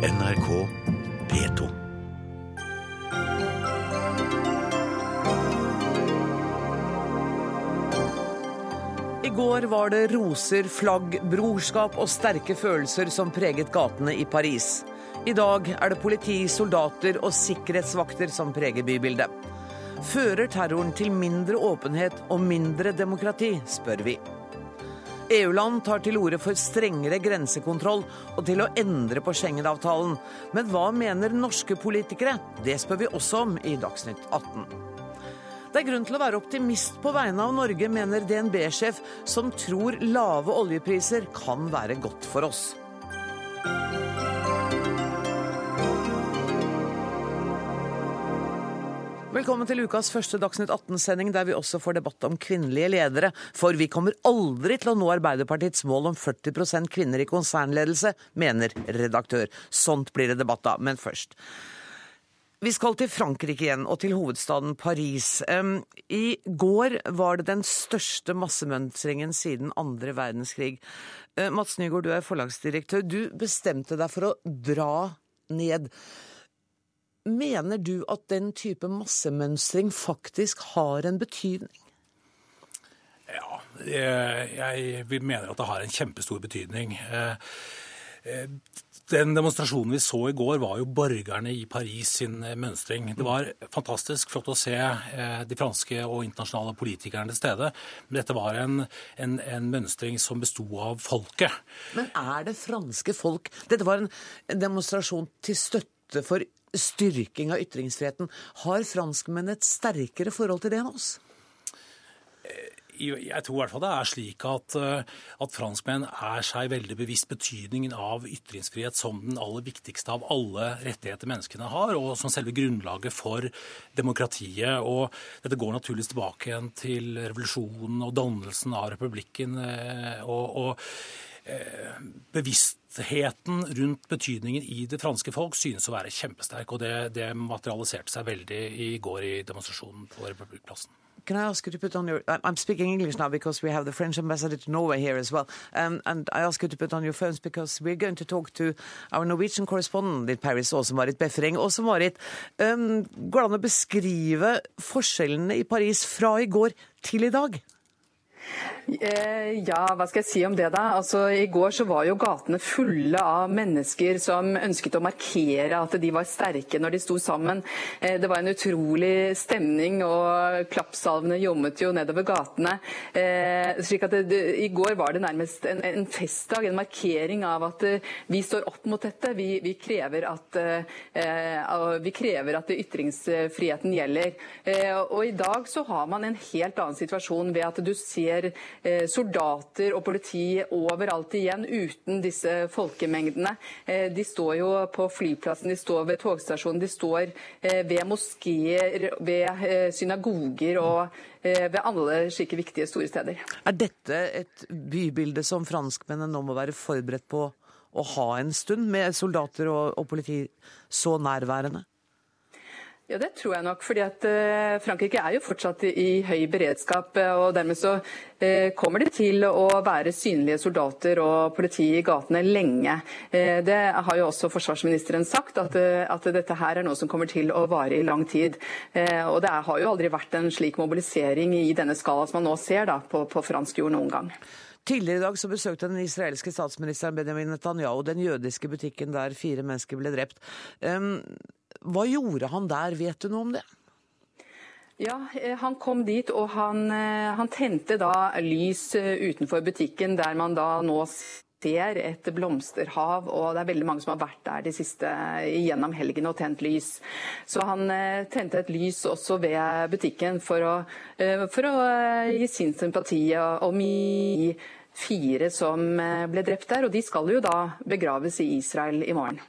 NRK P2. I går var det roser, flagg, brorskap og sterke følelser som preget gatene i Paris. I dag er det politi, soldater og sikkerhetsvakter som preger bybildet. Fører terroren til mindre åpenhet og mindre demokrati, spør vi. EU-land tar til orde for strengere grensekontroll og til å endre på Schengen-avtalen. Men hva mener norske politikere? Det spør vi også om i Dagsnytt 18. Det er grunn til å være optimist på vegne av Norge, mener DNB-sjef, som tror lave oljepriser kan være godt for oss. Velkommen til ukas første Dagsnytt 18-sending, der vi også får debatt om kvinnelige ledere. For vi kommer aldri til å nå Arbeiderpartiets mål om 40% kvinner i konsernledelse, mener redaktør. Sånt blir det debatt av. Men først. Vi skal til Frankrike igjen, og til hovedstaden Paris. I går var det den største massemønstringen siden andre verdenskrig. Mats Nygaard, du er forlagsdirektør. Du bestemte deg for å dra ned. Mener du at den type massemønstring faktisk har en betydning? Ja, jeg mener at det har en kjempestor betydning. Eh, eh, den demonstrasjonen vi så i går, var jo borgerne i Paris sin mønstring. Det var fantastisk flott å se eh, de franske og internasjonale politikerne til stede. Men dette var en, en, en mønstring som besto av folket. Men er det franske folk Dette var en demonstrasjon til støtte for styrking av ytringsfriheten. Har franskmenn et sterkere forhold til det enn oss? jeg tror i hvert fall det er slik at, eh, at, franskmenn er seg veldig bevisst betydningen av ytringsfrihet som den aller viktigste av alle rettigheter menneskene har, og som selve grunnlaget for demokratiet. Og dette går naturligvis tilbake igjen til revolusjonen og dannelsen av republikken. Eh, og, og eh, bevisstheten rundt betydningen i det franske folk synes å være kjempesterk. Og det, det materialiserte seg veldig i går i demonstrasjonen på Republikkplassen. Can I ask you to put on your? I'm speaking English now because we have the French ambassador to Norway here as well, um, and I ask you to put on your phones because we're going to talk to our Norwegian correspondent in Paris, Åse Marit Befring. Åse Marit, um, går det an å beskrive forskjellene i Paris fra i går til i dag? Eh, ja, hva skal jeg si om det da? Altså, I går så var jo gatene fulle av mennesker som ønsket å markere at de var sterke når de sto sammen. Eh, det var en utrolig stemning, og klappsalvene jommet jo nedover gatene. Eh, slik at det, I går var det nærmest en, en, festdag, en markering av at vi står opp mot dette. Vi, vi, krever, at, vi krever at ytringsfriheten gjelder. Og I dag så har man en helt annen situasjon ved at du ser Eh, soldater og politi overalt igjen uten disse folkemengdene. Eh, de står jo på flyplassen, de står ved togstasjonen, de står eh, ved moskeer, ved synagoger og ved alle slike viktige store steder. Er dette et bybilde som franskmennene nå må være forberedt på å ha en stund, med soldater og, og politi så nærværende? Ja, Det tror jeg nok. fordi at Frankrike er jo fortsatt i høy beredskap. og Dermed så Eh, kommer det til å være synlige soldater og politi i gatene lenge. Eh, det har jo også forsvarsministeren sagt, at, eh, dette her er noe som kommer til å vare i lang tid. Og det har jo aldri vært en slik mobilisering i denne skala som man nå ser da, på, på fransk jord noen gang. Tidligere i dag så besøkte den israelske statsministeren Benjamin Netanyahu den jødiske butikken der fire mennesker ble drept. Hva gjorde han der, vet du noe om det? Ja, eh, Han kom dit og han, eh, han tente da lys eh, utenfor butikken, der man da nå ser et blomsterhav, og det er veldig mange som har vært der de siste gjennom helgen og tent lys. Så han tente et lys også ved butikken for å, for å gi sin sympati og mi fire som ble drept der. Og de skal jo da begraves i Israel i morgen.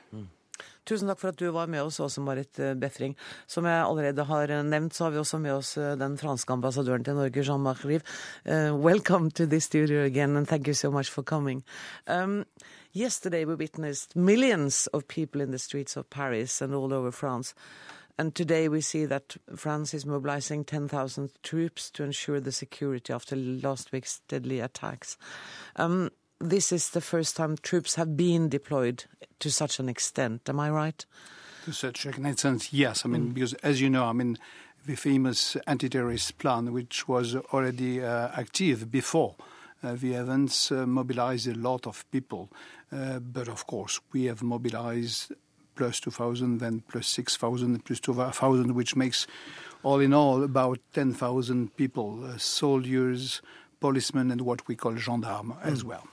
Tusen takk for at du var med oss, også Marit eh, Befring. Som jeg allerede har eh, nevnt, så har vi også med oss eh, den franske ambassadøren til Norge, Jean-Marc Rive. Uh, welcome to this studio again, and thank you so much for coming. Um, yesterday we witnessed millions of people in the streets of Paris and all over France. And today we see that France is mobilizing 10,000 troops to ensure the security after last week's deadly attacks. Um, this is the first time troops have been deployed to such an extent. Am I right? To such an extent, yes. I mean, mm. because as you know, I mean, the famous anti-terrorist plan, which was already uh, active before uh, the events, uh, mobilized a lot of people. Uh, but of course, we have mobilized plus 2,000, then plus 6,000, plus 2,000, which makes all in all about 10,000 people, uh, soldiers, policemen, and what we call gendarmes mm. as well.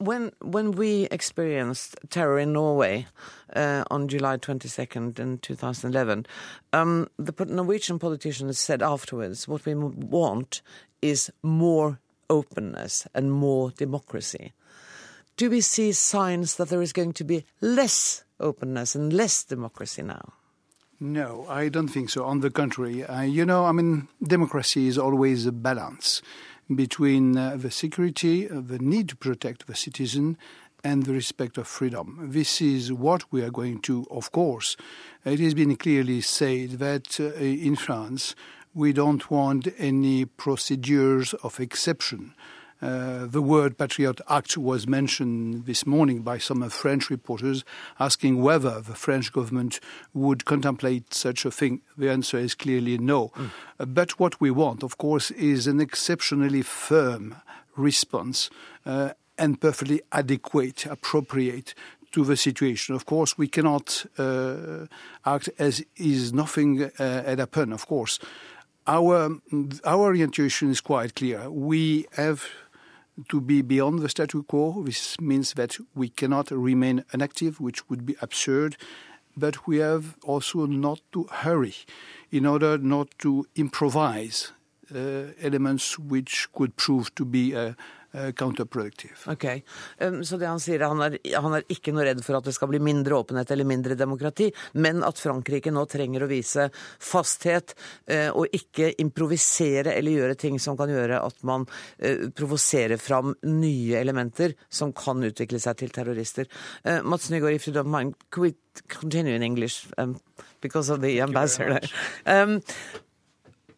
When when we experienced terror in Norway uh, on July 22nd in 2011, um, the Norwegian politicians said afterwards, "What we want is more openness and more democracy." Do we see signs that there is going to be less openness and less democracy now? No, I don't think so. On the contrary, uh, you know, I mean, democracy is always a balance between uh, the security, uh, the need to protect the citizen, and the respect of freedom. This is what we are going to, of course. It has been clearly said that uh, in France we don't want any procedures of exception. Uh, the word Patriot Act was mentioned this morning by some French reporters asking whether the French government would contemplate such a thing. The answer is clearly no. Mm. Uh, but what we want, of course, is an exceptionally firm response uh, and perfectly adequate, appropriate to the situation. Of course, we cannot uh, act as is nothing uh, had happened, of course. Our, our orientation is quite clear. We have to be beyond the statu quo. This means that we cannot remain inactive, which would be absurd, but we have also not to hurry in order not to improvise uh, elements which could prove to be uh, counterproductive. Ok, um, Så det han sier, han er, han er ikke noe redd for at det skal bli mindre åpenhet eller mindre demokrati, men at Frankrike nå trenger å vise fasthet uh, og ikke improvisere eller gjøre ting som kan gjøre at man uh, provoserer fram nye elementer som kan utvikle seg til terrorister. Mats Nygaard, if you don't mind, could we continue in English um, because of the ambassador?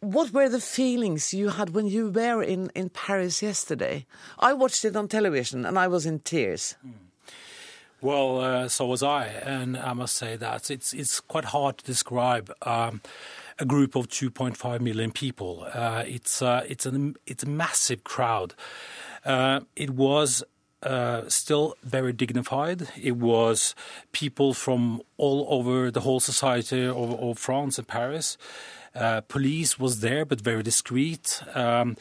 What were the feelings you had when you were in, in Paris yesterday? I watched it on television and I was in tears. Mm. Well, uh, so was I, and I must say that it's it's quite hard to describe um, a group of 2.5 million people. Uh, it's uh, it's a it's a massive crowd. Uh, it was uh, still very dignified. It was people from all over the whole society of, of France and Paris. Uh, police was there, but very discreet. Um,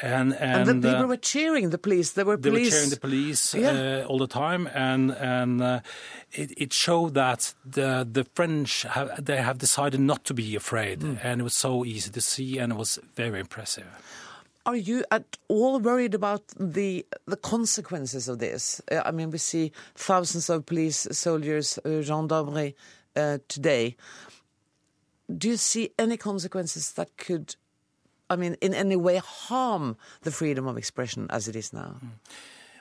and, and, and the people uh, were cheering the police. There were they police. were cheering the police yeah. uh, all the time, and and uh, it, it, showed that the the French have, they have decided not to be afraid, mm. and it was so easy to see, and it was very impressive. Are you at all worried about the the consequences of this? Uh, I mean, we see thousands of police soldiers, uh, gendarmerie today do you see any consequences that could, I mean, in any way harm the freedom of expression as it is now? Mm.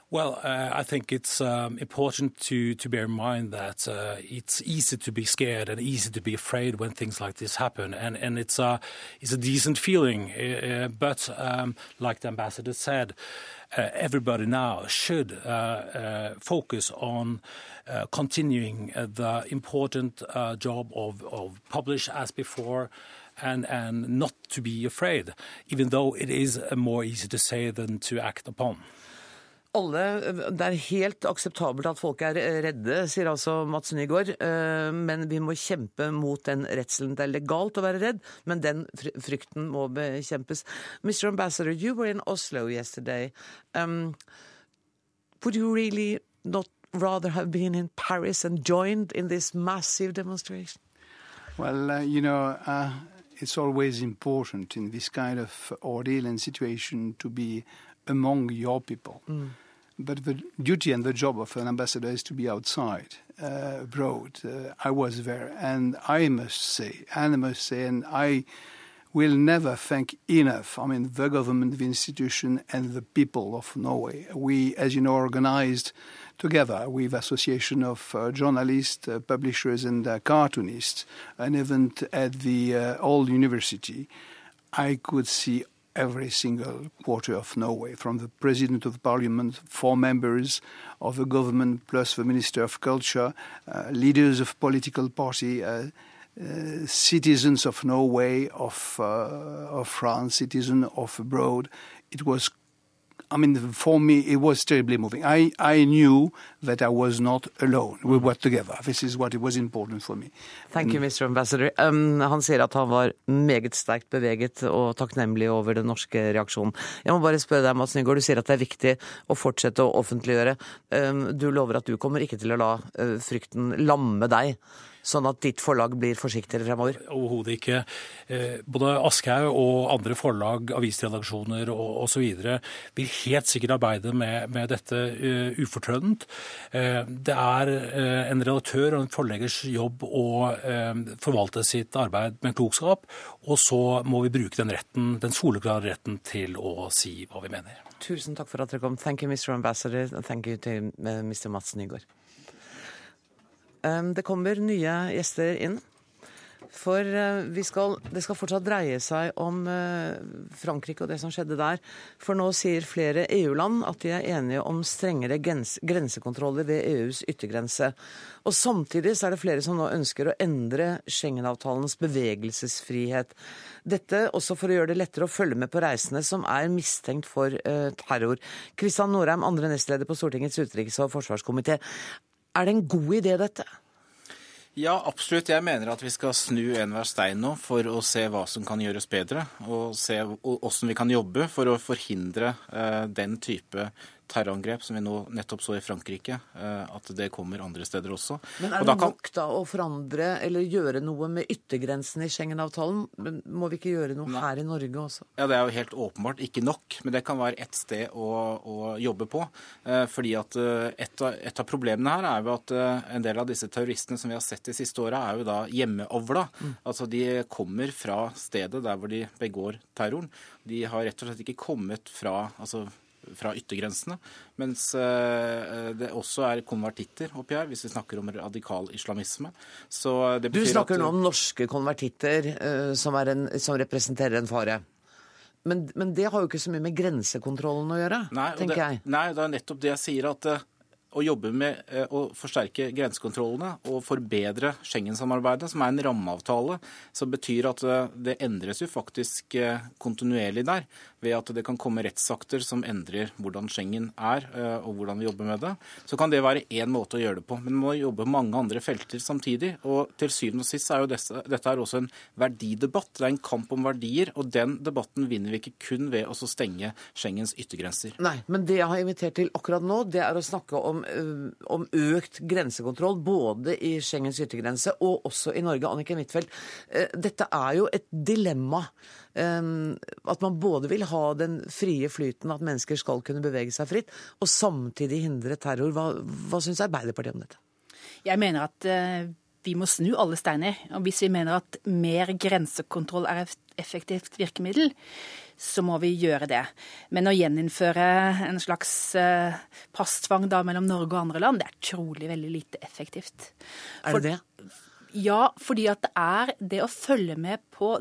Well, uh, I think it's um, important to, to bear in mind that uh, it's easy to be scared and easy to be afraid when things like this happen, and and it's a it's a decent feeling. Uh, but um, like the ambassador said, uh, everybody now should uh, uh, focus on continuing the important job of, of publish as before. And, and not to be afraid, even though it is more easy to say than to act upon. Alle, Det er helt akseptabelt at folk er redde, sier altså Mats Nygaard. Eh, men vi må kjempe mot den redselen. Det er legalt å være redd, men den frykten må bekjempes. Mr. Ambassador, you were in Oslo yesterday. Um, would you really not rather have been in Paris and joined in this massive demonstration? Well, uh, you know, uh, it's always important in this kind of ordeal and situation to be among your people. Mm. But the duty and the job of an ambassador is to be outside, uh, abroad. Uh, I was there, and I must say, and I must say, and I will never thank enough. I mean, the government, the institution, and the people of Norway. We, as you know, organized together with Association of uh, Journalists, uh, Publishers, and uh, Cartoonists an event at the uh, Old University. I could see every single quarter of Norway, from the president of parliament, four members of the government, plus the minister of culture, uh, leaders of political party, uh, uh, citizens of Norway, of, uh, of France, citizens of abroad. It was I mean, for me, it was terribly moving. I, I knew that I was not alone. We were together. This is what it was important for me. Thank you, Mr. Ambassador. Um, han sier at han var meget sterkt beveget og takknemlig over den norske reaksjonen. Jeg må bare spørre deg, Mads Nygaard, du sier at det er viktig å fortsette å offentliggjøre. Um, du lover at du kommer ikke til å la uh, frykten lamme deg sånn at ditt forlag blir forsiktigere fremover? Overhodet ikke. Eh, både Aschehoug og andre forlag, avisredaksjoner osv. vil helt sikkert arbeide med, med dette uh, ufortrødent. Uh, det er uh, en redaktør og en forleggers jobb å forvalte sitt arbeid med klokskap, og så må vi bruke den retten, den soleklare retten til å si hva vi mener. Tusen takk for at dere kom. Thank you, Mr. Ambassador. Thank you to Mr. Mats Nygaard. Det kommer nye gjester inn. For eh, skal, det skal fortsatt dreie seg om eh, Frankrike og det som skjedde der. For nå sier flere EU-land at de er enige om strengere grensekontroller ved EUs yttergrense. Og samtidig er det flere som nå ønsker å endre Schengen-avtalens bevegelsesfrihet. Dette også for å gjøre det lettere å følge med på reisende som er mistenkt for uh, terror. Kristian Norheim, andre nestleder på Stortingets utenriks- og forsvarskomité. Er det en god idé, dette? Ja, absolutt. Jeg mener at vi skal snu enhver stein nå for å se hva som kan gjøres bedre, og se hvordan vi kan jobbe for å forhindre uh, den type terrorangrep som vi nå nettopp så i Frankrike, eh, at det kommer andre steder også. Men er det kan... nok da å forandre eller gjøre noe med yttergrensen i Schengen-avtalen? Må vi ikke gjøre noe Nei. her i Norge også? Ja, Det er jo helt åpenbart ikke nok, men det kan være ett sted å, å, jobbe på. Eh, fordi at eh, et av, et av, problemene her er jo at en del av disse terroristene som vi har sett de siste åra, er jo da hjemmeovla. Mm. Altså de kommer fra stedet der hvor de begår terroren. De har rett og slett ikke kommet fra altså fra yttergrensene. Mens eh, det også er konvertitter oppi her, hvis vi snakker om radikal islamisme. du snakker nå om norske konvertitter eh, som, en, som representerer en fare? Men, men, det har jo ikke så mye med grensekontrollen å gjøre, nei, tenker det, jeg. Nei, det er nettopp det jeg sier. at eh, å jobbe med å forsterke grensekontrollene og forbedre Schengen-samarbeidet, som er en rammeavtale, som betyr at det endres jo faktisk kontinuerlig der ved at det kan komme rettsakter som endrer hvordan Schengen er eh, og hvordan vi jobber med det, så kan det være én måte å gjøre det på. Men man må jobbe mange andre felter samtidig. Og til syvende og sist er jo dette, dette er også en verdidebatt. Det er en kamp om verdier, og den debatten vinner vi ikke kun ved å stenge Schengens yttergrenser. Nei, men det jeg har invitert til akkurat nå, det er å snakke om, eh, om økt grensekontroll både i Schengens yttergrense og også i Norge. Anniken Huitfeldt, eh, dette er jo et dilemma. At man både vil ha den frie flyten, at mennesker skal kunne bevege seg fritt, og samtidig hindre terror. Hva, hva syns Arbeiderpartiet om dette? Jeg mener at uh, vi må snu alle steiner. Og hvis vi mener at mer grensekontroll er et effektivt virkemiddel, så må vi gjøre det. Men å gjeninnføre en slags uh, passtvang da mellom Norge og andre land, det er trolig veldig lite effektivt. Er det det? ja, fordi at det er det å følge med på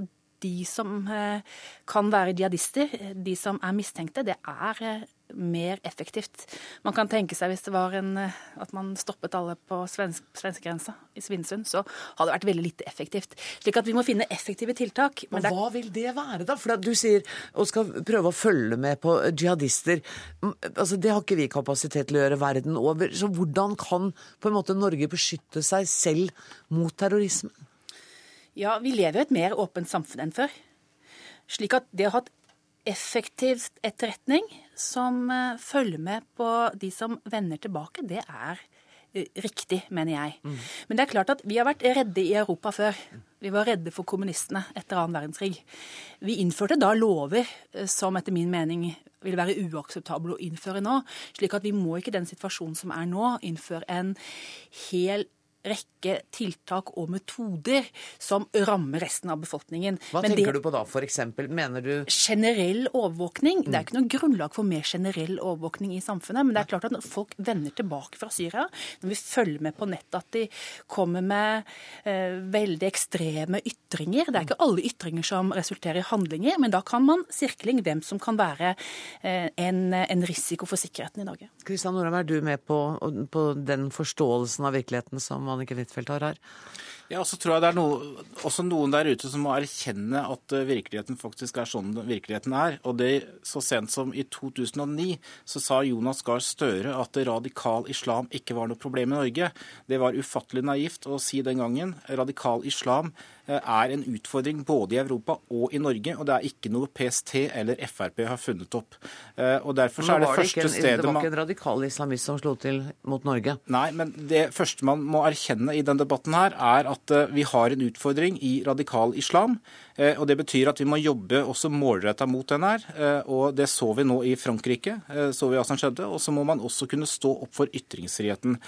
de som eh, kan være jihadister, de som er mistenkte, det er eh, mer effektivt. Man kan tenke seg hvis det var en, eh, at man stoppet alle på svensk, svenskegrensa i Svinesund, så hadde det vært veldig lite effektivt. Slik at vi må finne effektive tiltak. Men det... Hva vil det være, da? For du sier og skal prøve å følge med på jihadister. Altså, Det har ikke vi kapasitet til å gjøre verden over. Så hvordan kan på en måte Norge beskytte seg selv mot terrorisme? Ja, vi lever i et mer åpent samfunn enn før. Slik at det å ha effektiv etterretning som eh, følger med på de som vender tilbake, det er eh, riktig, mener jeg. Mm. Men det er klart at vi har vært redde i Europa før. Vi var redde for kommunistene etter annen verdenskrig. Vi innførte da lover eh, som etter min mening vil være uakseptable å innføre nå. Slik at vi må ikke i den situasjonen som er nå, innføre en hel rekke tiltak og metoder som rammer resten av befolkningen. Hva Men tenker det, du på da, f.eks.? Mener du Generell overvåkning. Det er ikke noe grunnlag for mer generell overvåkning i samfunnet. Men det er klart at når folk vender tilbake fra Syria, når vi følger med på nettet at de kommer med eh, veldig ekstreme ytringer Det er ikke alle ytringer som resulterer i handlinger, men da kan man sirkling hvem som kan være eh, en, en risiko for sikkerheten i Norge. Kristian Norheim, er du med på, på den forståelsen av virkeligheten som Anniken Huitfeldt har her? Ja, og så tror jeg det er noe, også noen der ute som må erkjenne at eh, virkeligheten faktisk er sånn virkeligheten er. Og det Så sent som i 2009 så sa Jonas Gahr Støre at radikal islam ikke var noe problem i Norge. Det var ufattelig naivt å si den gangen. Radikal islam eh, er en utfordring både i Europa og i Norge, og det er ikke noe PST eller Frp har funnet opp. Eh, Og Derfor så er det første en, stedet det var ikke en radikal islamist som slo til mot Norge. Nei, men det første man må erkjenne i den debatten her, er at eh, vi har en utfordring i radikal islam. eh, Og det betyr at vi må jobbe også målretta mot den her. eh, Og det så vi nå i Frankrike, så vi hva som skjedde. Og så må man også kunne stå opp for ytringsfriheten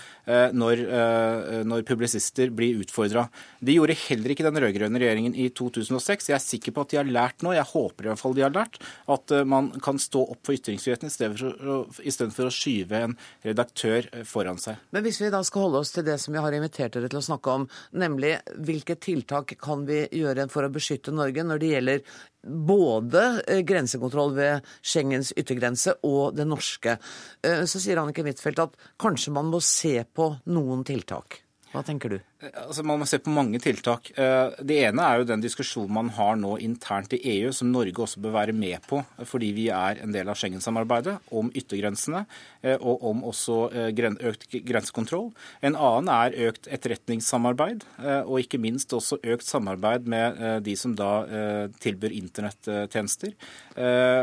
når, når publisister blir utfordra. De gjorde heller ikke den rød-grønne regjeringen i 2006. Jeg er sikker på at de har lært nå, jeg håper i hvert fall de har lært, at man kan stå opp for ytringsfriheten istedenfor å, skyve en redaktør foran seg. Men hvis vi da skal holde oss til det som vi har invitert dere til å snakke om, nemlig hvilke tiltak kan vi gjøre for å beskytte Norge når det gjelder både eh, grensekontroll ved Schengens yttergrense og det norske, Eh, så sier Anniken Huitfeldt at kanskje man må se på noen tiltak. Hva tenker du? Altså, Man må se på mange tiltak. Eh, Det ene er jo den diskusjonen man har nå internt i EU, som Norge også bør være med på, fordi vi er en del av Schengen-samarbeidet, om yttergrensene eh, og om også eh, økt grensekontroll. En annen er økt etterretningssamarbeid, og ikke minst også økt samarbeid med de som da tilbyr internettjenester,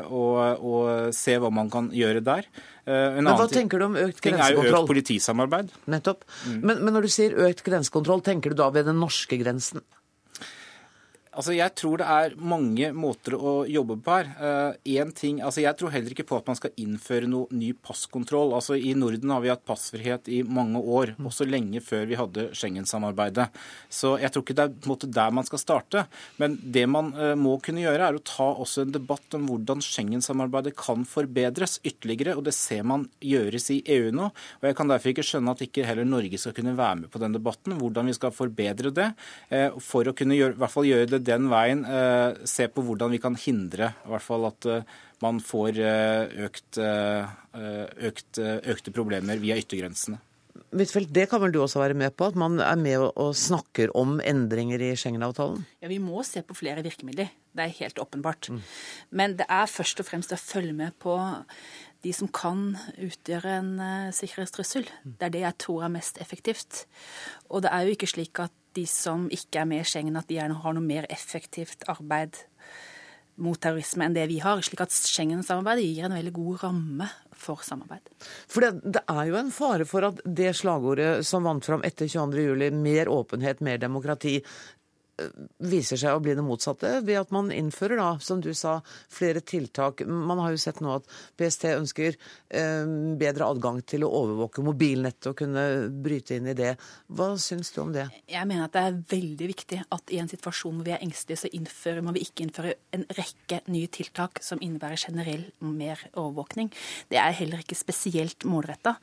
og, og se hva man kan gjøre der. En Men hva tenker du om økt grensekontroll? ting er jo økt politisamarbeid. Nettopp. Men, men når du sier økt grensekontroll, tenker du da ved den norske grensen? Altså, Jeg tror det er mange måter å jobbe på her. En ting, altså Jeg tror heller ikke på at man skal innføre noe ny passkontroll. Altså I Norden har vi hatt passfrihet i mange år, også lenge før vi hadde Schengen-samarbeidet. Så jeg tror ikke det er måte der man skal starte. Men det man uh, må kunne gjøre, er å ta også en debatt om hvordan Schengen-samarbeidet kan forbedres ytterligere. og Det ser man gjøres i EU nå. og Jeg kan derfor ikke skjønne at ikke heller Norge skal kunne være med på den debatten. Hvordan vi skal forbedre det, uh, for å kunne gjøre, i hvert fall gjøre det den veien. eh, Se på hvordan vi kan hindre i hvert fall at eh, man får eh, økt, økt, økte problemer via yttergrensene. Huitfeldt, det kan vel du også være med på? At man er med og, snakker om endringer i Schengen-avtalen? Ja, Vi må se på flere virkemidler. Det er helt åpenbart. Men det er først og fremst å følge med på de som kan utgjøre en sikkerhetstrussel. Det er det jeg tror er mest effektivt. Og det er jo ikke slik at de som ikke er med i Schengen, at de gjerne har noe mer effektivt arbeid mot terrorisme enn det vi har. Slik at Schengen-samarbeidet gir en veldig god ramme for samarbeid. For det, det er jo en fare for at det slagordet som vant fram etter 22.07, mer åpenhet, mer demokrati, viser seg å bli det motsatte ved at man innfører, da, som du sa, flere tiltak. Man har jo sett nå at PST ønsker eh, bedre adgang til å overvåke mobilnettet og kunne bryte inn i det. Hva syns du om det? Jeg mener at det er veldig viktig at i en situasjon hvor vi er engstelige, så innfører, må vi ikke innføre en rekke nye tiltak som innebærer generell mer overvåkning. Det er heller ikke spesielt målretta.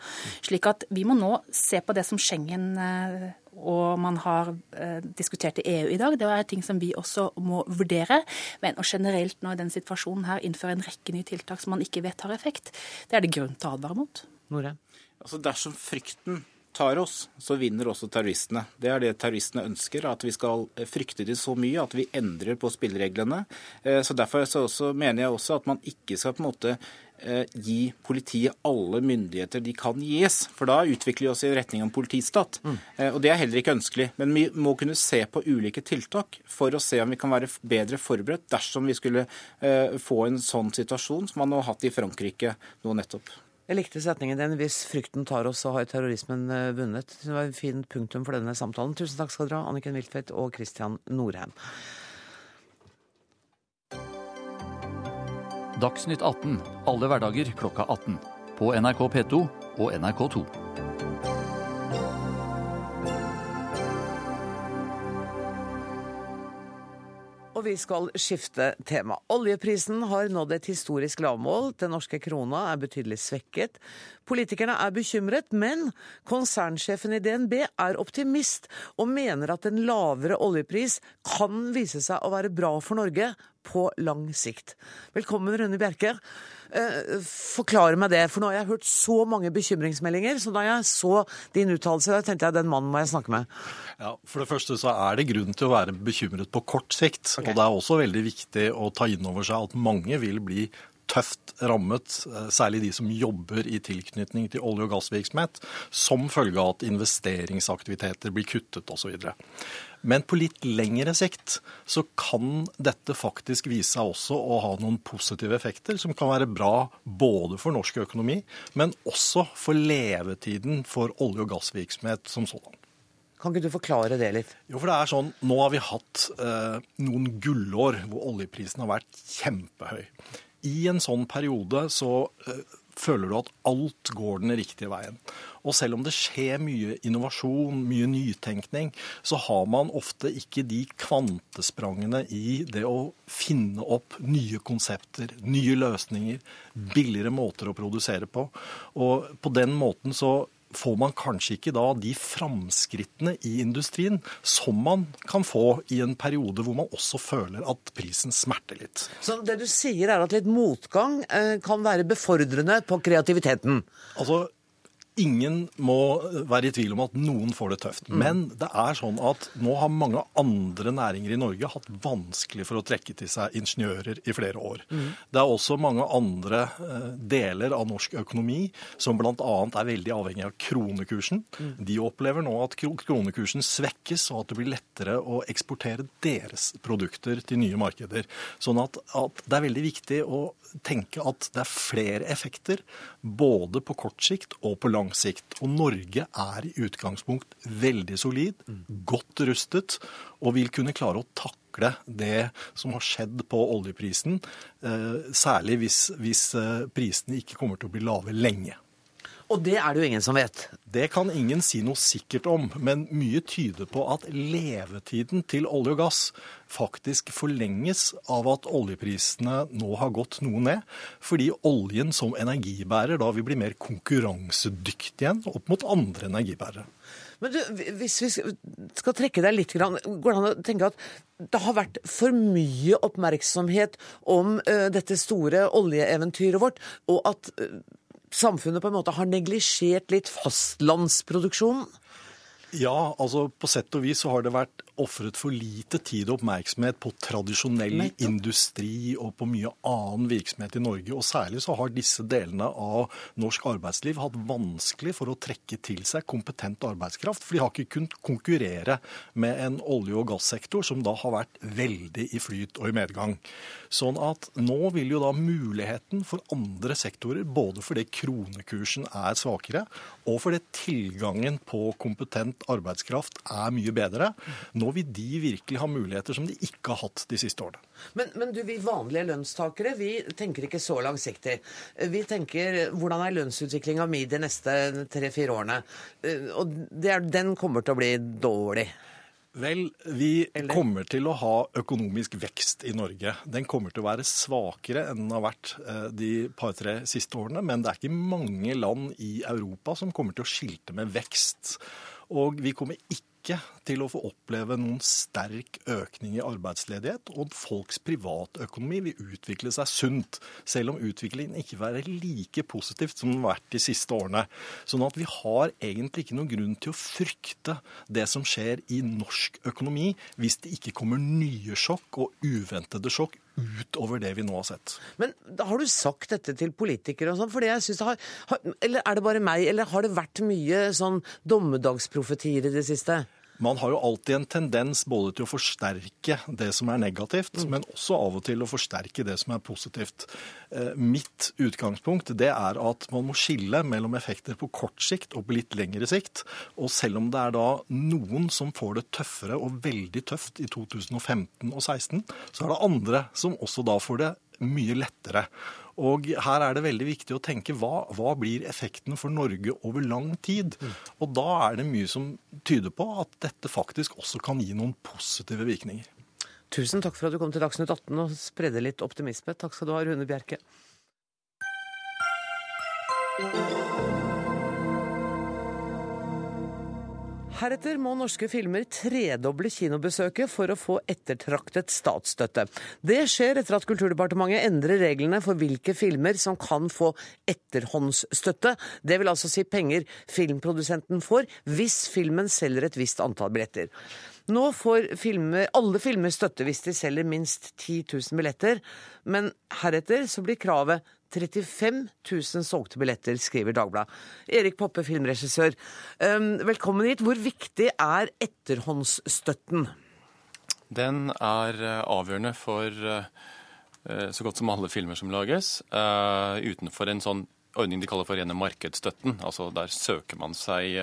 Slik at vi må nå se på det som Schengen eh, og man har eh, diskutert i EU i dag. Det er ting som vi også må vurdere. Men å generelt nå i den situasjonen her innføre en rekke nye tiltak som man ikke vet har effekt, det er det grunn til å advare mot. Norheim? Altså Dersom frykten tar oss, så vinner også terroristene. Det er det terroristene ønsker, at vi skal frykte dem så mye at vi endrer på spillereglene. Eh, Så Derfor så også, mener jeg også at man ikke skal på en måte eh, gi politiet alle myndigheter de kan gis. For da utvikler vi oss i retning av en politistat. Mm. Og det er heller ikke ønskelig. Men vi må kunne se på ulike tiltak for å se om vi kan være bedre forberedt dersom vi skulle eh, få en sånn situasjon som man har hatt i Frankrike nå nettopp. Jeg likte setningen din 'hvis frykten tar oss, så har terrorismen eh, vunnet'. Det var et fint punktum for denne samtalen. Tusen takk skal dere ha, Anniken Huitfeldt og Christian Norheim. Dagsnytt 18 alle hverdager klokka 18. På NRK P2 og NRK2. Og vi skal skifte tema. Oljeprisen har nådd et historisk lavmål. Den norske krona er betydelig svekket. Politikerne er bekymret, men konsernsjefen i DNB er optimist og mener at en lavere oljepris kan vise seg å være bra for Norge på lang sikt. Velkommen, Rune Bjerke. Eh, forklare meg det, for nå har jeg hørt så mange bekymringsmeldinger. Så da jeg så din uttalelse, tenkte jeg den mannen må jeg snakke med. Ja, For det første så er det grunn til å være bekymret på kort sikt. Okay. Og det er også veldig viktig å ta inn over seg at mange vil bli tøft rammet, eh, særlig de som jobber i tilknytning til olje- og gassvirksomhet, som følge av at investeringsaktiviteter blir kuttet osv. Men på litt lengre sikt så kan dette faktisk vise seg også å ha noen positive effekter som kan være bra både for norsk økonomi, men også for levetiden for olje- og gassvirksomhet som sådan. Kan ikke du forklare det litt? Jo, for det er sånn, Nå har vi hatt eh, noen gullår hvor oljeprisen har vært kjempehøy. I en sånn periode så eh, føler du at alt går den riktige veien. Og selv om det skjer mye innovasjon, mye nytenkning, så har man ofte ikke de kvantesprangene i det å finne opp nye konsepter, nye løsninger, billigere måter å produsere på. Og på den måten så får man kanskje ikke da de framskrittene i industrien som man kan få i en periode hvor man også føler at prisen smerter litt. Så det du sier er at litt motgang eh, kan være befordrende på kreativiteten? Altså, Ingen må være i tvil om at noen får det tøft. Mm. Men det er sånn at nå har mange andre næringer i Norge hatt vanskelig for å trekke til seg ingeniører i flere år. Mm. Det er også mange andre eh, deler av norsk økonomi som bl.a. er veldig avhengig av kronekursen. Mm. De opplever nå at kronekursen svekkes, og at det blir lettere å eksportere deres produkter til nye markeder. Sånn at, at det er veldig viktig å tenke at det er flere effekter, både på kort sikt og på lang sikt. Og Norge er i utgangspunkt veldig solid, godt rustet, og vil kunne klare å takle det som har skjedd på oljeprisen, eh, særlig hvis, hvis eh, prisene ikke kommer til å bli lave lenge. Og det er det jo ingen som vet. Det kan ingen si noe sikkert om, men mye tyder på at levetiden til olje og gass faktisk forlenges av at oljeprisene nå har gått noe ned, fordi oljen som energibærer da vil bli mer konkurransedyktig igjen opp mot andre energibærere. Men du, Hvis vi skal trekke deg litt, går det an å tenke at det har vært for mye oppmerksomhet om uh, dette store oljeeventyret vårt, og at uh, samfunnet på en måte har neglisjert litt fastlandsproduksjonen? Ja, altså på sett og vis så har det vært ofret for lite tid og oppmerksomhet på tradisjonell industri og på mye annen virksomhet i Norge. Og særlig så har disse delene av norsk arbeidsliv hatt vanskelig for å trekke til seg kompetent arbeidskraft. For de har ikke kunnet konkurrere med en olje- og gassektor som da har vært veldig i flyt og i medgang. Sånn at nå vil jo da muligheten for andre sektorer, både fordi kronekursen er svakere, og fordi tilgangen på kompetent arbeidskraft er mye bedre, nå vil de virkelig ha muligheter som de ikke har hatt de siste årene. Men, men du, vi vanlige lønnstakere vi tenker ikke så langsiktig. Vi tenker hvordan er lønnsutviklinga mi de neste tre-fire årene? Eh, og er, den kommer til å bli dårlig. Vel, vi kommer til å ha økonomisk vekst i Norge. Den kommer til å være svakere enn den har vært eh, de par-tre siste årene. Men det er ikke mange land i Europa som kommer til å skilte med vekst. Og vi kommer ikke til å få oppleve noen sterk økning i arbeidsledighet, og folks privatøkonomi vil utvikle seg sunt, selv om utviklingen ikke vil være like positivt som den har vært de siste årene. Sånn at vi har egentlig ikke noen grunn til å frykte det som skjer i norsk økonomi, hvis det ikke kommer nye sjokk og uventede sjokk utover det vi nå har sett. Men har du sagt dette til politikere og sånn? Fordi jeg synes det har, Eller er det bare meg, eller har det vært mye sånn dommedagsprofetier i det siste? Man har jo alltid en tendens både til å forsterke det som er negativt, mm. men også av og til å forsterke det som er positivt. Eh, mitt utgangspunkt det er at man må skille mellom effekter på kort sikt og på litt lengre sikt. Og selv om det er da noen som får det tøffere og veldig tøft i 2015 og 2016, så er det andre som også da får det mye lettere. Og her er det veldig viktig å tenke hva, hva blir effektene for Norge over lang tid? Og da er det mye som tyder på at dette faktisk også kan gi noen positive virkninger. Tusen takk for at du kom til Dagsnytt 18 og spredde litt optimisme. Takk skal du ha, Rune Bjerke. Heretter må norske filmer tredoble kinobesøket for å få ettertraktet statsstøtte. Det skjer etter at Kulturdepartementet endrer reglene for hvilke filmer som kan få etterhåndsstøtte. Det vil altså si penger filmprodusenten får hvis filmen selger et visst antall billetter. Nå får filmer, alle filmer støtte hvis de selger minst 10 000 billetter, men heretter så blir kravet 35 000 solgte billetter, skriver Dagbladet. Erik Poppe, filmregissør, velkommen hit. Hvor viktig er etterhåndsstøtten? Den er eh, avgjørende for eh, så godt som alle filmer som lages, eh, utenfor en sånn ordning de kaller for rene markedsstøtten. Altså der søker man seg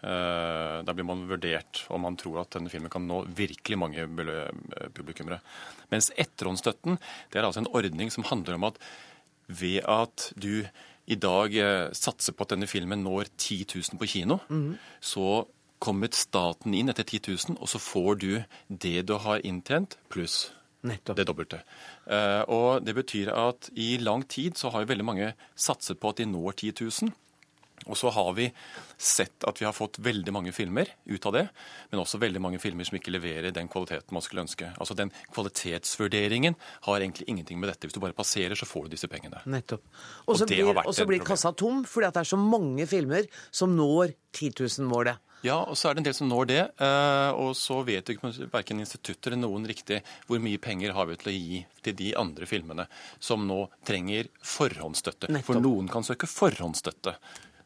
der blir man vurdert om man tror at denne filmen kan nå virkelig mange publikummere. Mens etterhåndsstøtten det er altså en ordning som handler om at ved at du i dag eh, satser på at denne filmen når 10 000 på kino, mm. så kommer staten inn etter 10 000, og så får du det du har inntjent, pluss det dobbelte. Eh, og Det betyr at i lang tid så har jo veldig mange satset på at de når 10 000. Og så har vi sett at vi har fått veldig mange filmer ut av det, men også veldig mange filmer som ikke leverer den kvaliteten man skulle ønske. Altså Den kvalitetsvurderingen har egentlig ingenting med dette. Hvis du bare passerer, så får du disse pengene. Nettopp. Og så blir, blir kassa tom fordi at det er så mange filmer som når 10 000-målet. Ja, og så er det en del som når det. Eh, og så vet ikke verken institutter eller noen riktig hvor mye penger har vi til å gi til de andre filmene som nå trenger forhåndsstøtte. Nettopp. For noen kan søke forhåndsstøtte.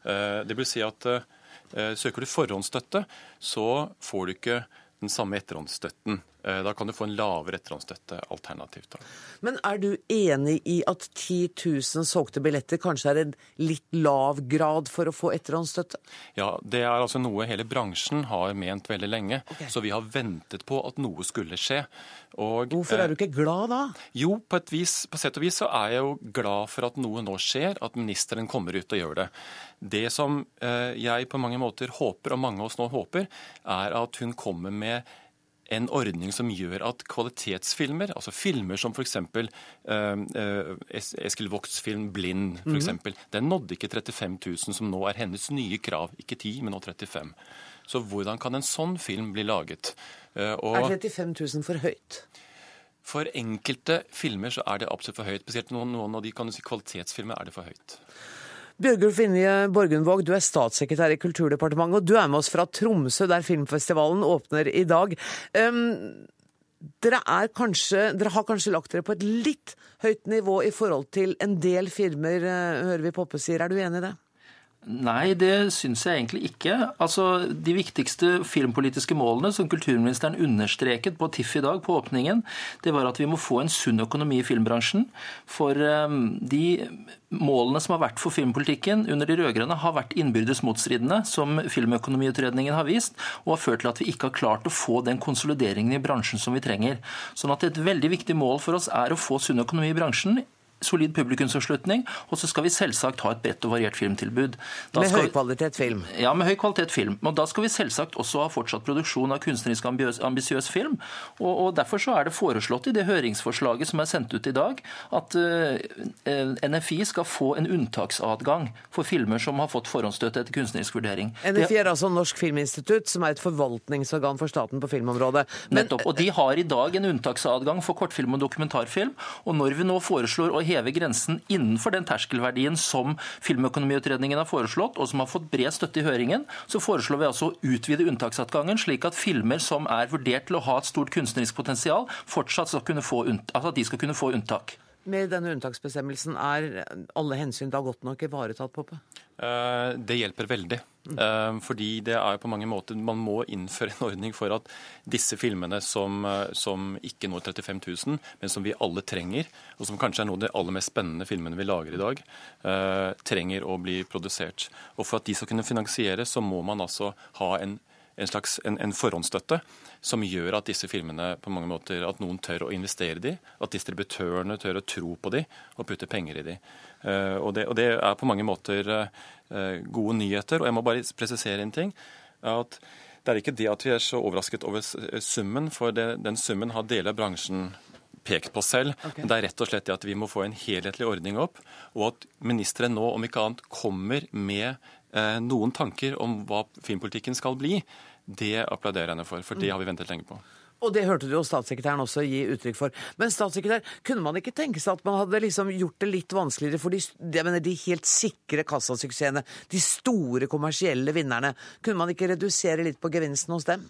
Eh, det vil si at eh, søker du forhåndsstøtte, så får du ikke den samme etterhåndsstøtten. Eh, da kan du få en lavere etterhåndsstøtte alternativt. Da. Men er du enig i at 10 000 solgte billetter kanskje er en litt lav grad for å få etterhåndsstøtte? Ja, det er altså noe hele bransjen har ment veldig lenge. Okay. Så vi har ventet på at noe skulle skje. Og, Hvorfor er du ikke glad da? Jo, på et vis, på sett og vis så er jeg jo glad for at noe nå skjer, at ministeren kommer ut og gjør det. Det som eh, jeg på mange måter håper, og mange av oss nå håper, er at hun kommer med en ordning som gjør at kvalitetsfilmer, altså filmer som f.eks. Uh, uh, Eskil Vogts film 'Blind', for eksempel, mm. den nådde ikke 35 000, som nå er hennes nye krav. Ikke 10, men nå 35 Så hvordan kan en sånn film bli laget? Uh, og, er 35 000 for høyt? For enkelte filmer så er det absolutt for høyt. Spesielt noen, noen av de kan du si, kvalitetsfilmer er det for høyt. Bjørgulf Vinje Borgundvåg, du er statssekretær i Kulturdepartementet, og du er med oss fra Tromsø, der filmfestivalen åpner i dag. Um, dere, kanskje, dere, har kanskje lagt dere på et litt høyt nivå i forhold til en del filmer, eh, hører vi Poppe sier. Er du enig i det? Nei, det syns jeg egentlig ikke. Altså, De viktigste filmpolitiske målene som kulturministeren understreket på TIFF i dag, på åpningen, det var at vi må få en sunn økonomi i filmbransjen. For um, de målene som har vært for filmpolitikken under de rød-grønne, har vært innbyrdes motstridende, som Filmøkonomiutredningen har vist, og har ført til at vi ikke har klart å få den konsolideringen i bransjen som vi trenger. Sånn at et veldig viktig mål for oss er å få sunn økonomi i bransjen solid publikumsoppslutning, og så skal vi selvsagt ha et bredt og variert filmtilbud. Da med høy kvalitet film? Ja, med høy kvalitet film. Og da skal vi selvsagt også ha fortsatt produksjon av kunstnerisk ambisiøs film. Og, og, Derfor så er det foreslått i det høringsforslaget som er sendt ut i dag, at uh, eh, NFI skal få en unntaksadgang for filmer som har fått forhåndsstøtte etter kunstnerisk vurdering. NFI er altså Norsk Filminstitutt, som er et forvaltningsorgan for staten på filmområdet. Men... Nettopp. Og de har i dag en unntaksadgang for kortfilm og dokumentarfilm. Og når vi nå foreslår å heve grensen innenfor den terskelverdien som Filmøkonomiutredningen har foreslått, og som har fått bred støtte i høringen, så foreslår vi altså å utvide unntaksadgangen, slik at filmer som er vurdert til å ha et stort kunstnerisk potensial, fortsatt skal kunne få, altså at de skal kunne få unntak. Med denne unntaksbestemmelsen, er alle hensyn da godt nok ivaretatt, Poppe? Eh, det hjelper veldig. Mm. Fordi det er på mange måter Man må innføre en ordning for at disse filmene som, eh, som, ikke når 35 000, men som vi alle trenger, og som kanskje er noen av de aller mest spennende filmene vi lager i dag, trenger å bli produsert. Og for at de skal kunne finansieres, så må man altså ha en en slags en, en, forhåndsstøtte som gjør at disse filmene på mange måter, at noen tør å investere i dem, at distributørene tør å tro på dem og putte penger i dem. Uh, og, og, det er på mange måter uh, gode nyheter. Og jeg må bare presisere en ting. at Det er ikke det at vi er så overrasket over summen, for det, den summen har deler av bransjen pekt på selv. Okay. Men det er rett og slett det at vi må få en helhetlig ordning opp, og at ministeren nå, om ikke annet, kommer med eh, noen tanker om hva filmpolitikken skal bli. Det applauderer jeg henne for, for det mm. har vi ventet lenge på. Og det hørte du jo statssekretæren også gi uttrykk for. Men statssekretær, kunne man ikke tenke seg at man hadde liksom gjort det litt vanskeligere for de, mener, de helt sikre kassasuksessene, de store kommersielle vinnerne? Kunne man ikke redusere litt på gevinsten hos dem?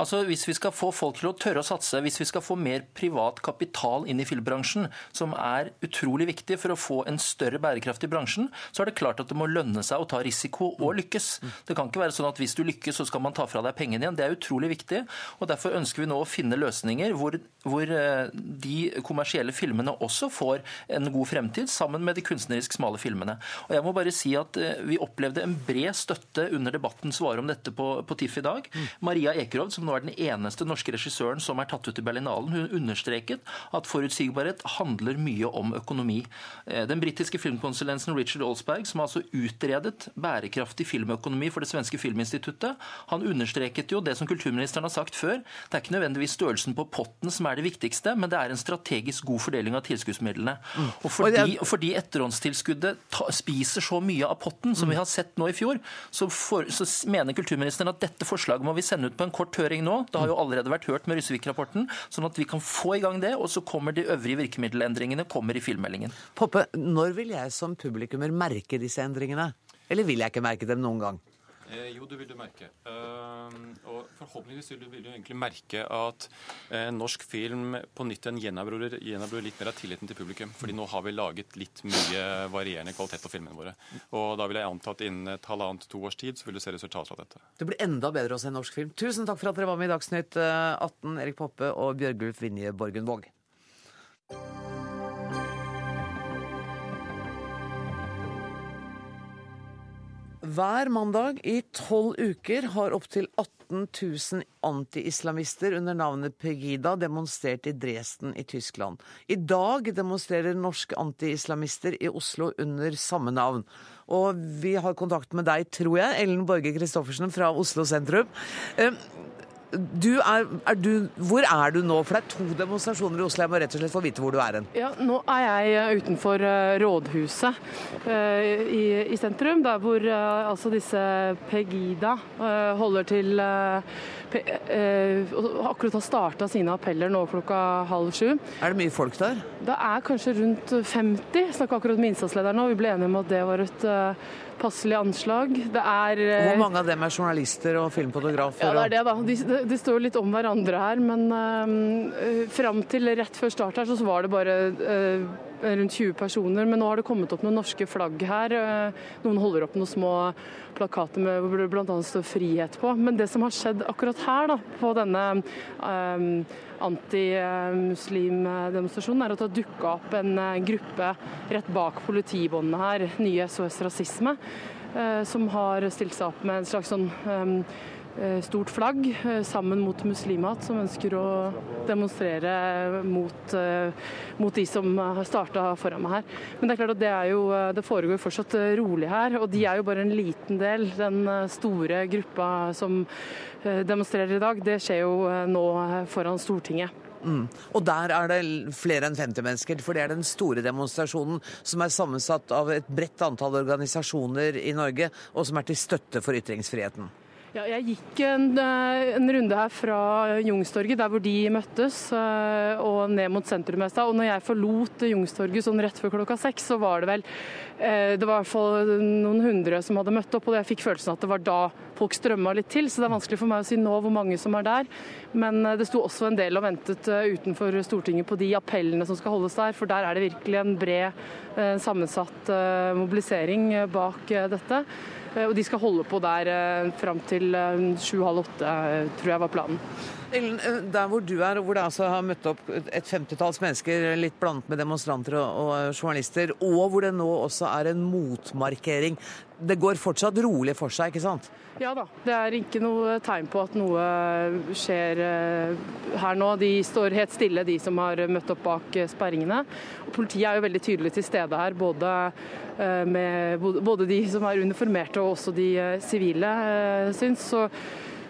Altså, Hvis vi skal få folk til å tørre å satse, hvis vi skal få mer privat kapital inn i filmbransjen, som er utrolig viktig for å få en større bærekraft i bransjen, så er det klart at det må lønne seg å ta risiko og lykkes. Det kan ikke være sånn at hvis du lykkes, så skal man ta fra deg pengene igjen. Det er utrolig viktig. og Derfor ønsker vi nå å finne løsninger hvor, hvor eh, de kommersielle filmene også får en god fremtid, sammen med de kunstnerisk smale filmene. Og jeg må bare si at eh, Vi opplevde en bred støtte under debatten som var om dette på, på TIFF i dag. Maria Ekerhovd, som nå er den eneste norske regissøren som er tatt ut i Berlinalen, hun understreket at forutsigbarhet handler mye om økonomi. Eh, den britiske filmkonsulensen Richard Olsberg, som har altså utredet bærekraftig filmøkonomi for det svenske filminstituttet, han understreket jo det som kulturministeren har sagt før. Det er ikke nødvendigvis størrelsen på potten som er det viktigste, men det er en strategisk god fordeling av tilskuddsmidlene. Mm. Og fordi, fordi etterhåndstilskuddet spiser så mye av potten, som vi har sett nå i fjor, så, for, så mener kulturministeren at dette forslaget må vi sende ut på en kort høring nå. Det har jo allerede vært hørt med Ryssevik-rapporten, sånn at vi kan få i gang det. Og så kommer de øvrige virkemiddelendringene kommer i filmmeldingen. Poppe, når vil jeg som publikummer merke disse endringene? Eller vil jeg ikke merke dem noen gang? Eh, jo, det vil du merke. Uh, og forhåpentligvis vil du, vil du egentlig merke at eh, norsk film på nytt igjen gjenerobrer litt mer av tilliten til publikum. fordi nå har vi laget litt mye varierende kvalitet på filmene våre. Og da vil jeg anta at innen et halvannet to års tid så vil du se resultater av dette. Det blir enda bedre å se norsk film. Tusen takk for at dere var med i Dagsnytt 18, eh, Erik Poppe og Bjørgulf Vinje Borgenvåg. Hver mandag i tolv uker har opptil 18 000 anti-islamister under navnet Pegida demonstrert i Dresden i Tyskland. I dag demonstrerer norske anti-islamister i Oslo under samme navn. Og vi har kontakt med deg, tror jeg, Ellen Borge Christoffersen fra Oslo sentrum. Eh, du er, er du, hvor er du nå? For det er to demonstrasjoner i Oslo. Jeg må rett og slett få vite hvor du er hen. Ja, nå er jeg eh, utenfor uh, rådhuset uh, i, i, sentrum, der hvor altså disse Pegida holder til Akkurat har starta sine appeller nå klokka halv sju. Er det mye folk der? Det er kanskje rundt 50. Snakka akkurat med innsatslederen nå. Vi ble enige om at det var et passelig anslag. Det er Hvor mange av dem er journalister og filmfotografer? Ja, det er det, da. De, de, står litt om hverandre her. Men uh, fram til rett før start her, så var det bare uh, rundt 20 personer. Men nå har det kommet opp noen norske flagg her. Noen holder opp noen små plakater med bl.a. står 'frihet' på. Men det som har skjedd akkurat her, da, på denne uh, antimuslimdemonstrasjonen, er at det har dukka opp en eh, gruppe rett bak politibåndene her, nye SOS Rasisme, eh, som har stilt seg opp med en slags sånn eh, stort flagg sammen mot muslimhat, som ønsker å demonstrere mot, mot de som har starta foran meg her. Men det er klart at det, jo, det foregår fortsatt rolig her, og de er jo bare en liten del. Den store gruppa som demonstrerer i dag, det skjer jo eh, nå foran Stortinget. Mm. Og der er det flere enn 50 mennesker, for det er den store demonstrasjonen som er sammensatt av et bredt antall organisasjoner i Norge, og som er til støtte for ytringsfriheten. Ja, jeg gikk en, eh, en, runde her fra Jungstorget, der hvor de møttes, eh, og ned mot sentrum. Og når jeg forlot Jungstorget sånn rett før klokka seks, så var det vel eh, det var i hvert fall noen hundre som hadde møtt opp, og jeg fikk følelsen at det var da folk strømma litt til. Så det er vanskelig for meg å si nå hvor mange som er der. Men det sto også en del og ventet utenfor Stortinget på de appellene som skal holdes der, for der er det virkelig en bred, sammensatt mobilisering bak dette. Eh, og de skal holde på der eh, fram til eh, sju-halv åtte, tror jeg var planen. Ellen, der hvor du er, hvor det altså har møtt opp et femtitalls mennesker, litt blandet med demonstranter og, og, journalister, og hvor det nå også er en motmarkering. Det går fortsatt rolig for seg, ikke sant? Ja da. Det er ikke noe tegn på at noe skjer her nå. De står helt stille, de som har møtt opp bak sperringene. Og politiet er jo veldig tydelig til stede her, både Eh, med både de som er uniformerte og også de eh, sivile, eh, syns. Så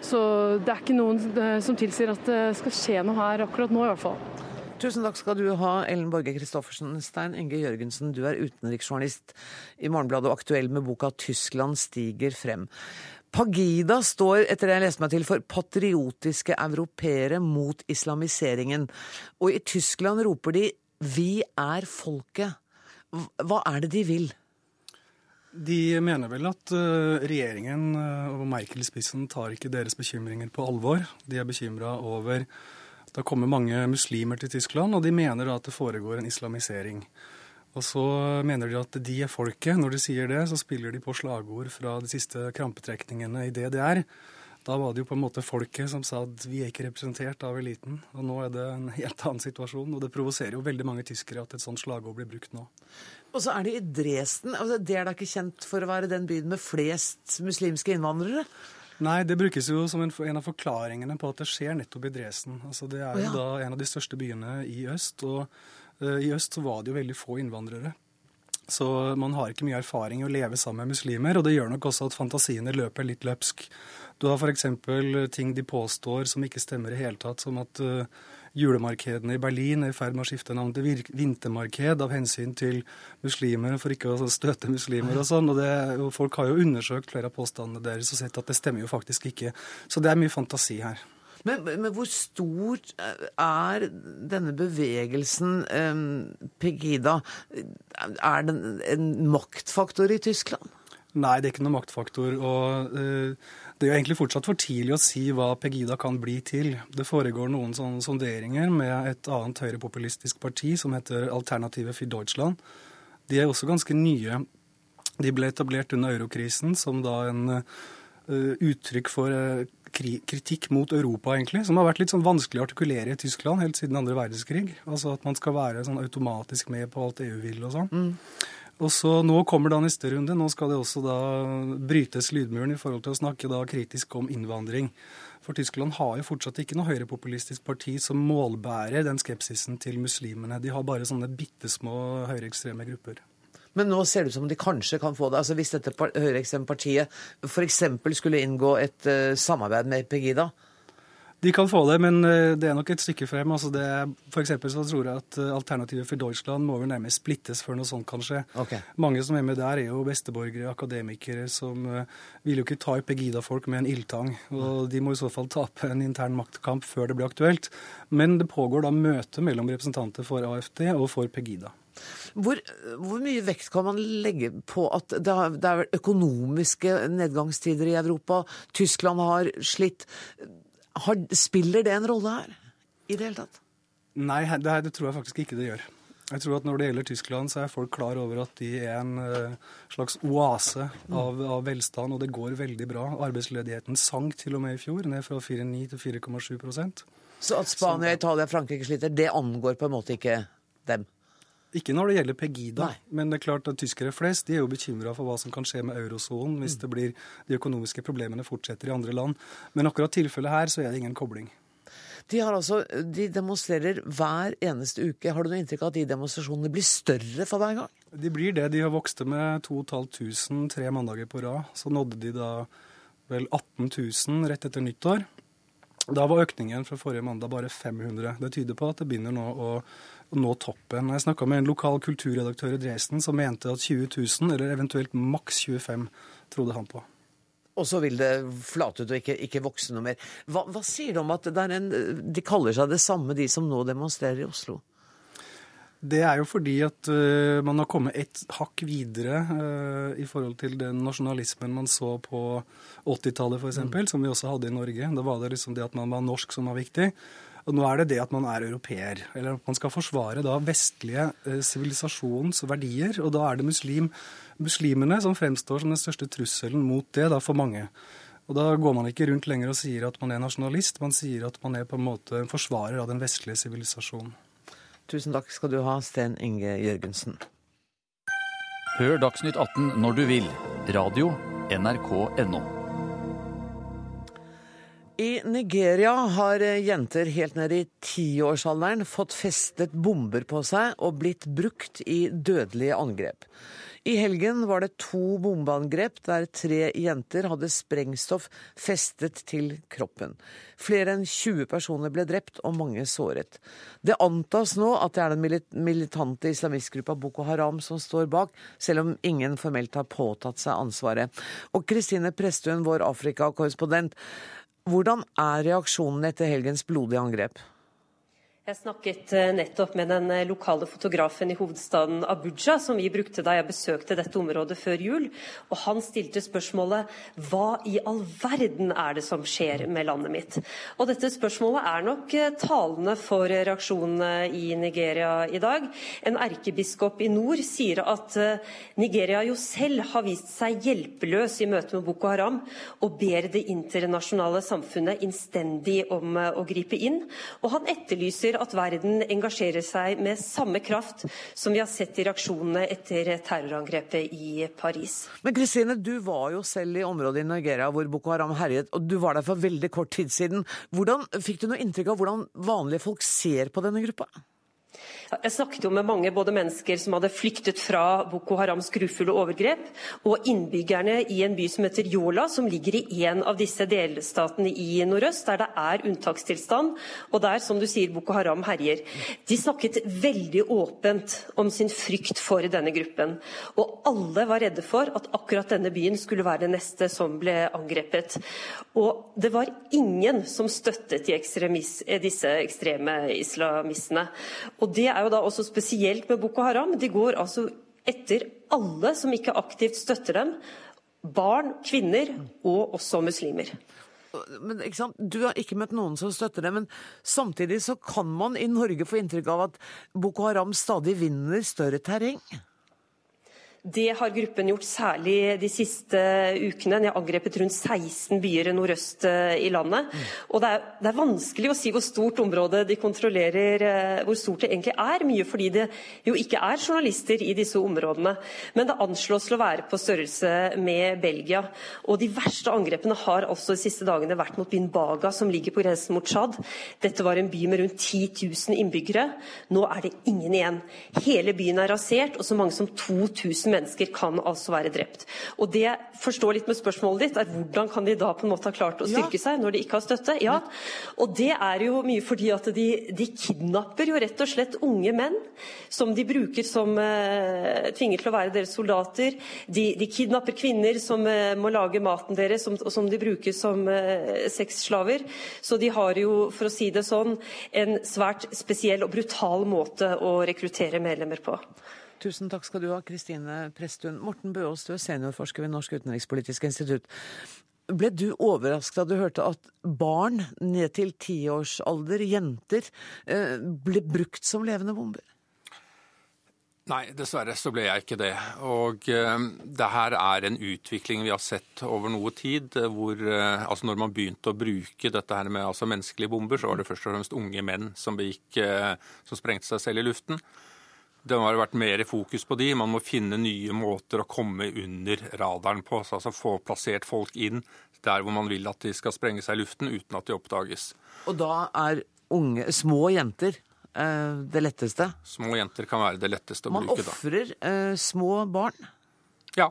Så det er ikke noen eh, som tilsier at det skal skje noe her akkurat nå, i hvert fall. Tusen takk skal du ha, Ellen Borge Christoffersen. Stein Inge Jørgensen, du er utenriksjournalist i Morgenbladet og aktuell med boka 'Tyskland stiger frem'. Pagida står, etter det jeg leste meg til, for patriotiske europeere mot islamiseringen. Og i Tyskland roper de 'Vi er folket'. Hva er det de vil? De mener vel at uh, regjeringen uh, og Merkel i spissen tar ikke deres bekymringer på alvor. De er bekymra over det kommer mange muslimer til Tyskland, og de mener da at det foregår en islamisering. Og så mener de at de er folket. Når de sier det, så spiller de på slagord fra de siste krampetrekningene i DDR. Da var det jo på en måte folket som sa at vi er ikke representert av eliten. Og nå er det en helt annen situasjon, og det provoserer jo veldig mange tyskere at et sånt slagord blir brukt nå. Og så er det i Dresden. Altså, det er da ikke kjent for å være den byen med flest muslimske innvandrere? Nei, det brukes jo som en, en, av forklaringene på at det skjer nettopp i Dresden. Altså, det er jo ja. da en av de største byene i øst, og uh, i øst så var det jo veldig få innvandrere. Så man har ikke mye erfaring i å leve sammen med muslimer, og det gjør nok også at fantasiene løper litt løpsk. Du har f.eks. ting de påstår som ikke stemmer i hele tatt, som at uh, julemarkedene i Berlin er i ferd med å skifte navn til vintermarked av hensyn til muslimer, for ikke å støte muslimer og sånn. Og, det, og folk har jo undersøkt flere av påstandene deres og sett at det stemmer jo faktisk ikke. Så det er mye fantasi her. Men, men, hvor stor er denne bevegelsen, eh, Pegida? Er den en maktfaktor i Tyskland? Nei, det er ikke noen maktfaktor. og uh, det er jo egentlig fortsatt for tidlig å si hva Pegida kan bli til. Det foregår noen sånne sonderinger med et annet høyrepopulistisk parti som heter Alternative für Deutschland. De er også ganske nye. De ble etablert under eurokrisen som da en uh, uttrykk for uh, kritikk mot Europa, egentlig, som har vært litt sånn vanskelig å artikulere i Tyskland helt siden andre verdenskrig. Altså at man skal være sånn automatisk med på alt EU vil og sånn. Mm. Og så Nå kommer da neste runde. Nå skal det også da brytes lydmuren i forhold til å snakke da kritisk om innvandring. For Tyskland har jo fortsatt ikke noe høyrepopulistisk parti som målbærer den skepsisen til muslimene. De har bare sånne bitte små høyreekstreme grupper. Men nå ser det ut som de kanskje kan få det. Altså Hvis dette høyreekstreme partiet f.eks. skulle inngå et uh, samarbeid med Pegida, de kan få det, men eh, det er nok et stykke frem. Altså det, for så tror jeg at eh, Alternativet for Deutschland må vel nærmest splittes før noe sånt kan skje. Okay. Mange som er med der, er jo besteborgere, akademikere, som uh, vil jo ikke ta i Pegida-folk med en ildtang. Og de må i så fall tape en intern maktkamp før det blir aktuelt. Men det pågår da møte mellom representanter for AFD og for Pegida. Hvor, hvor, mye vekt kan man legge på at det, har, det er økonomiske nedgangstider i Europa? Tyskland har slitt. Har, spiller det en rolle her i det hele tatt? Nei, det, det, tror jeg faktisk ikke det gjør. Jeg tror at Når det gjelder Tyskland, så er folk klar over at de er en uh, slags oase av, av, velstand, og det går veldig bra. Arbeidsledigheten sank til og med i fjor, ned fra 4,9 til 4,7% Så at Spania, Italia Frankrike sliter, det angår på en måte ikke dem? Ikke når det gjelder Pegida, Nei. men det er klart at tyskere flest de er jo bekymra for hva som kan skje med eurosonen hvis mm. det blir de økonomiske problemene fortsetter i andre land. Men akkurat tilfellet her så er det ingen kobling. De, altså, de demonstrerer hver eneste uke. Har du noe inntrykk av at de demonstrasjonene blir større for hver gang? De blir det. De har vokst med 2500 tre mandager på rad. Så nådde de da vel 18 000 rett etter nyttår. Da var økningen fra forrige mandag bare 500. Det tyder på at det begynner nå å å nå toppen. Jeg snakka med en lokal kulturredaktør i Dresden som mente at 20 000, eller eventuelt maks 25, trodde han på. Og så vil det flate ut og ikke, ikke vokse noe mer. Hva, hva sier du om at en, de kaller seg det samme, de som nå demonstrerer i Oslo? Det er jo fordi at uh, man har kommet et hakk videre uh, i forhold til den nasjonalismen man så på 80-tallet f.eks., mm. som vi også hadde i Norge. Da var det liksom det at man var norsk som var viktig. Og nå er det det at man er europeer, eller at man skal forsvare da vestlige eh, verdier. Og da er det muslim, muslimene som fremstår som den største trusselen mot det da for mange. Og da går man ikke rundt lenger og sier at man er nasjonalist, man sier at man er på en måte en forsvarer av den vestlige sivilisasjonen. Tusen takk skal du ha, Sten Inge Jørgensen. Hør Dagsnytt 18 når du vil. Radio NRK.no. I Nigeria har jenter helt ned i tiårsalderen fått festet bomber på seg og blitt brukt i dødelige angrep. I helgen var det to bombeangrep der tre jenter hadde sprengstoff festet til kroppen. Flere enn 20 personer ble drept og mange såret. Det antas nå at det er den militante islamistgruppa Boko Haram som står bak, selv om ingen formelt har påtatt seg ansvaret. Og Kristine Presttun, vår Afrika-korrespondent, hvordan er reaksjonen etter helgens blodige angrep? Jeg snakket eh, nettopp med den eh, lokale fotografen i hovedstaden Abuja, som vi brukte da jeg besøkte dette området før jul. Og han stilte spørsmålet hva i all verden er det som skjer med landet mitt? Og dette spørsmålet er nok eh, talende for reaksjonene i Nigeria i dag. En erkebiskop i nord sier at Nigeria jo selv har vist seg hjelpeløs i møte med Boko Haram, og ber det internasjonale samfunnet innstendig om å gripe inn. Og han etterlyser ønsker at verden engasjerer seg med samme kraft som vi har sett i reaksjonene etter terrorangrepet i Paris. Men Kristine, du var jo selv i området i Nigeria hvor Boko Haram herjet, og du var der for veldig kort tid siden. Hvordan Fikk du noe inntrykk av hvordan vanlige folk ser på denne gruppa? Jeg snakket jo med mange både mennesker som hadde flyktet fra Boko Harams grufulle overgrep, og innbyggerne i en by som heter Yola, som ligger i en av disse delstatene i nordøst, der det er unntakstilstand, og der, som du sier, Boko Haram herjer. De snakket veldig åpent om sin frykt for denne gruppen. Og alle var redde for at akkurat denne byen skulle være det neste som ble angrepet. Og det var ingen som støttet de disse ekstreme islamistene. Og det er jo da også spesielt med Boko Haram. De går altså etter alle som ikke aktivt støtter dem. Barn, kvinner og også muslimer. Men, du har ikke møtt noen som støtter det, men samtidig så kan man i Norge få inntrykk av at Boko Haram stadig vinner større terreng? Det har gruppen gjort særlig de siste ukene. De har angrepet rundt 16 byer nordøst eh, i landet. Og det er, det er, vanskelig å si hvor stort området de kontrollerer, eh, hvor stort det egentlig er. Mye fordi det jo ikke er journalister i disse områdene. Men det anslås til å være på størrelse med Belgia. Og de verste angrepene har altså de siste dagene vært mot byen Baga, som ligger på grensen mot Tsjad. Dette var en by med rundt 10 000 innbyggere. Nå er det ingen igjen. Hele byen er rasert, og så mange som 2000 mennesker kan altså være drept. Og det forstår litt med spørsmålet ditt, er hvordan kan de da på en måte ha klart å styrke ja. seg når de ikke har støtte? Ja, og det er jo mye fordi at de, de kidnapper jo rett og slett unge menn som de bruker som uh, tvinger til å være deres soldater. De, de kidnapper kvinner som uh, må lage maten deres, som, og som de bruker som uh, sexslaver. Så de har jo, for å si det sånn, en svært spesiell og brutal måte å rekruttere medlemmer på. Tusen takk skal du ha, Kristine Presttun. Morten Bøås, du er seniorforsker ved Norsk utenrikspolitisk institutt. Ble du overrasket da du hørte at barn ned til tiårsalder, jenter, eh, ble brukt som levende bomber? Nei, dessverre så ble jeg ikke det. Og eh, det her er en utvikling vi har sett over noe tid. hvor eh, altså Når man begynte å bruke dette her med altså menneskelige bomber, så var det først og fremst unge menn som, begikk, eh, som sprengte seg selv i luften. Det har vært mer fokus på de. Man må finne nye måter å komme under radaren på. Altså få plassert folk inn der hvor man vil at de skal sprenge seg i luften uten at de oppdages. Og da er unge, små jenter eh, det letteste? Små jenter kan være det letteste å man bruke. Man ofrer eh, små barn? Ja,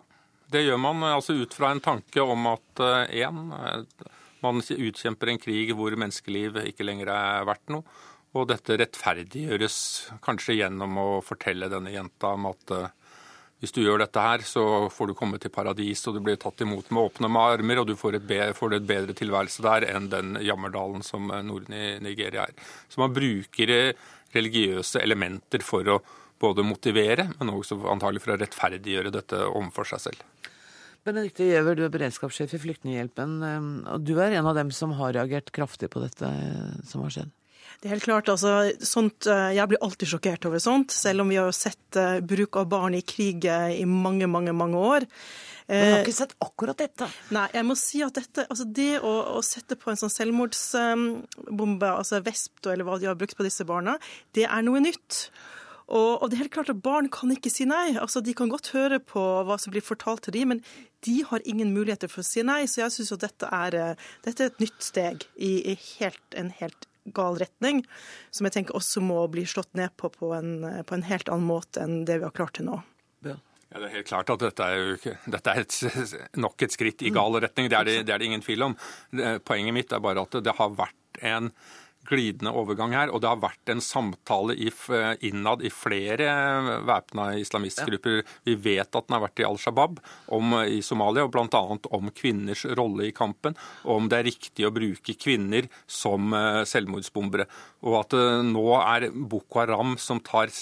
det gjør man altså ut fra en tanke om at én, eh, man utkjemper en krig hvor menneskeliv ikke lenger er verdt noe. Og dette rettferdiggjøres kanskje gjennom å fortelle denne jenta om at uh, hvis du gjør dette her, så får du komme til paradis, og du blir tatt imot med åpne armer, og du får et, bedre, får et bedre tilværelse der enn den jammerdalen som eh, Norden i Nigeria er. Så man bruker eh, religiøse elementer for å både motivere, men også antagelig for å rettferdiggjøre dette overfor seg selv. Benedicte Giæver, du er beredskapssjef i Flyktninghjelpen. og Du er en av dem som har reagert kraftig på dette som har skjedd? Det er helt klart, altså, sånt, eh, Jeg blir alltid sjokkert over sånt, selv om vi har sett uh, bruk av barn i krig eh, i mange, mange, mange år. Men jeg har ikke sett akkurat dette. Nei, jeg må si at dette, altså det å, å sette på en sånn selvmordsbombe, altså Vesp eller hva de har brukt på disse barna, det er noe nytt. Og, og, det er helt klart at Barn kan ikke si nei. Altså, De kan godt høre på hva som blir fortalt til dem, men de har ingen muligheter for å si nei. Så jeg syns dette, dette er et nytt steg i, i helt, en helt gal retning, som jeg tenker også må bli slått ned på på en, på en helt annen måte enn det vi har klart til nå. Ja. Ja, det er helt klart at dette er, jo, dette er et, nok et skritt i gal retning. Det er det, det er det ingen tvil om. Poenget mitt er bare at det har vært en glidende overgang her. Og det har vært en samtale i, innad i flere væpna islamistgrupper. Vi vet at den har vært i Al Shabaab om, i Somalia, og bl.a. om kvinners rolle i kampen. Og om det er riktig å bruke kvinner som uh, selvmordsbombere. Og at uh, nå er Boko Haram som tar,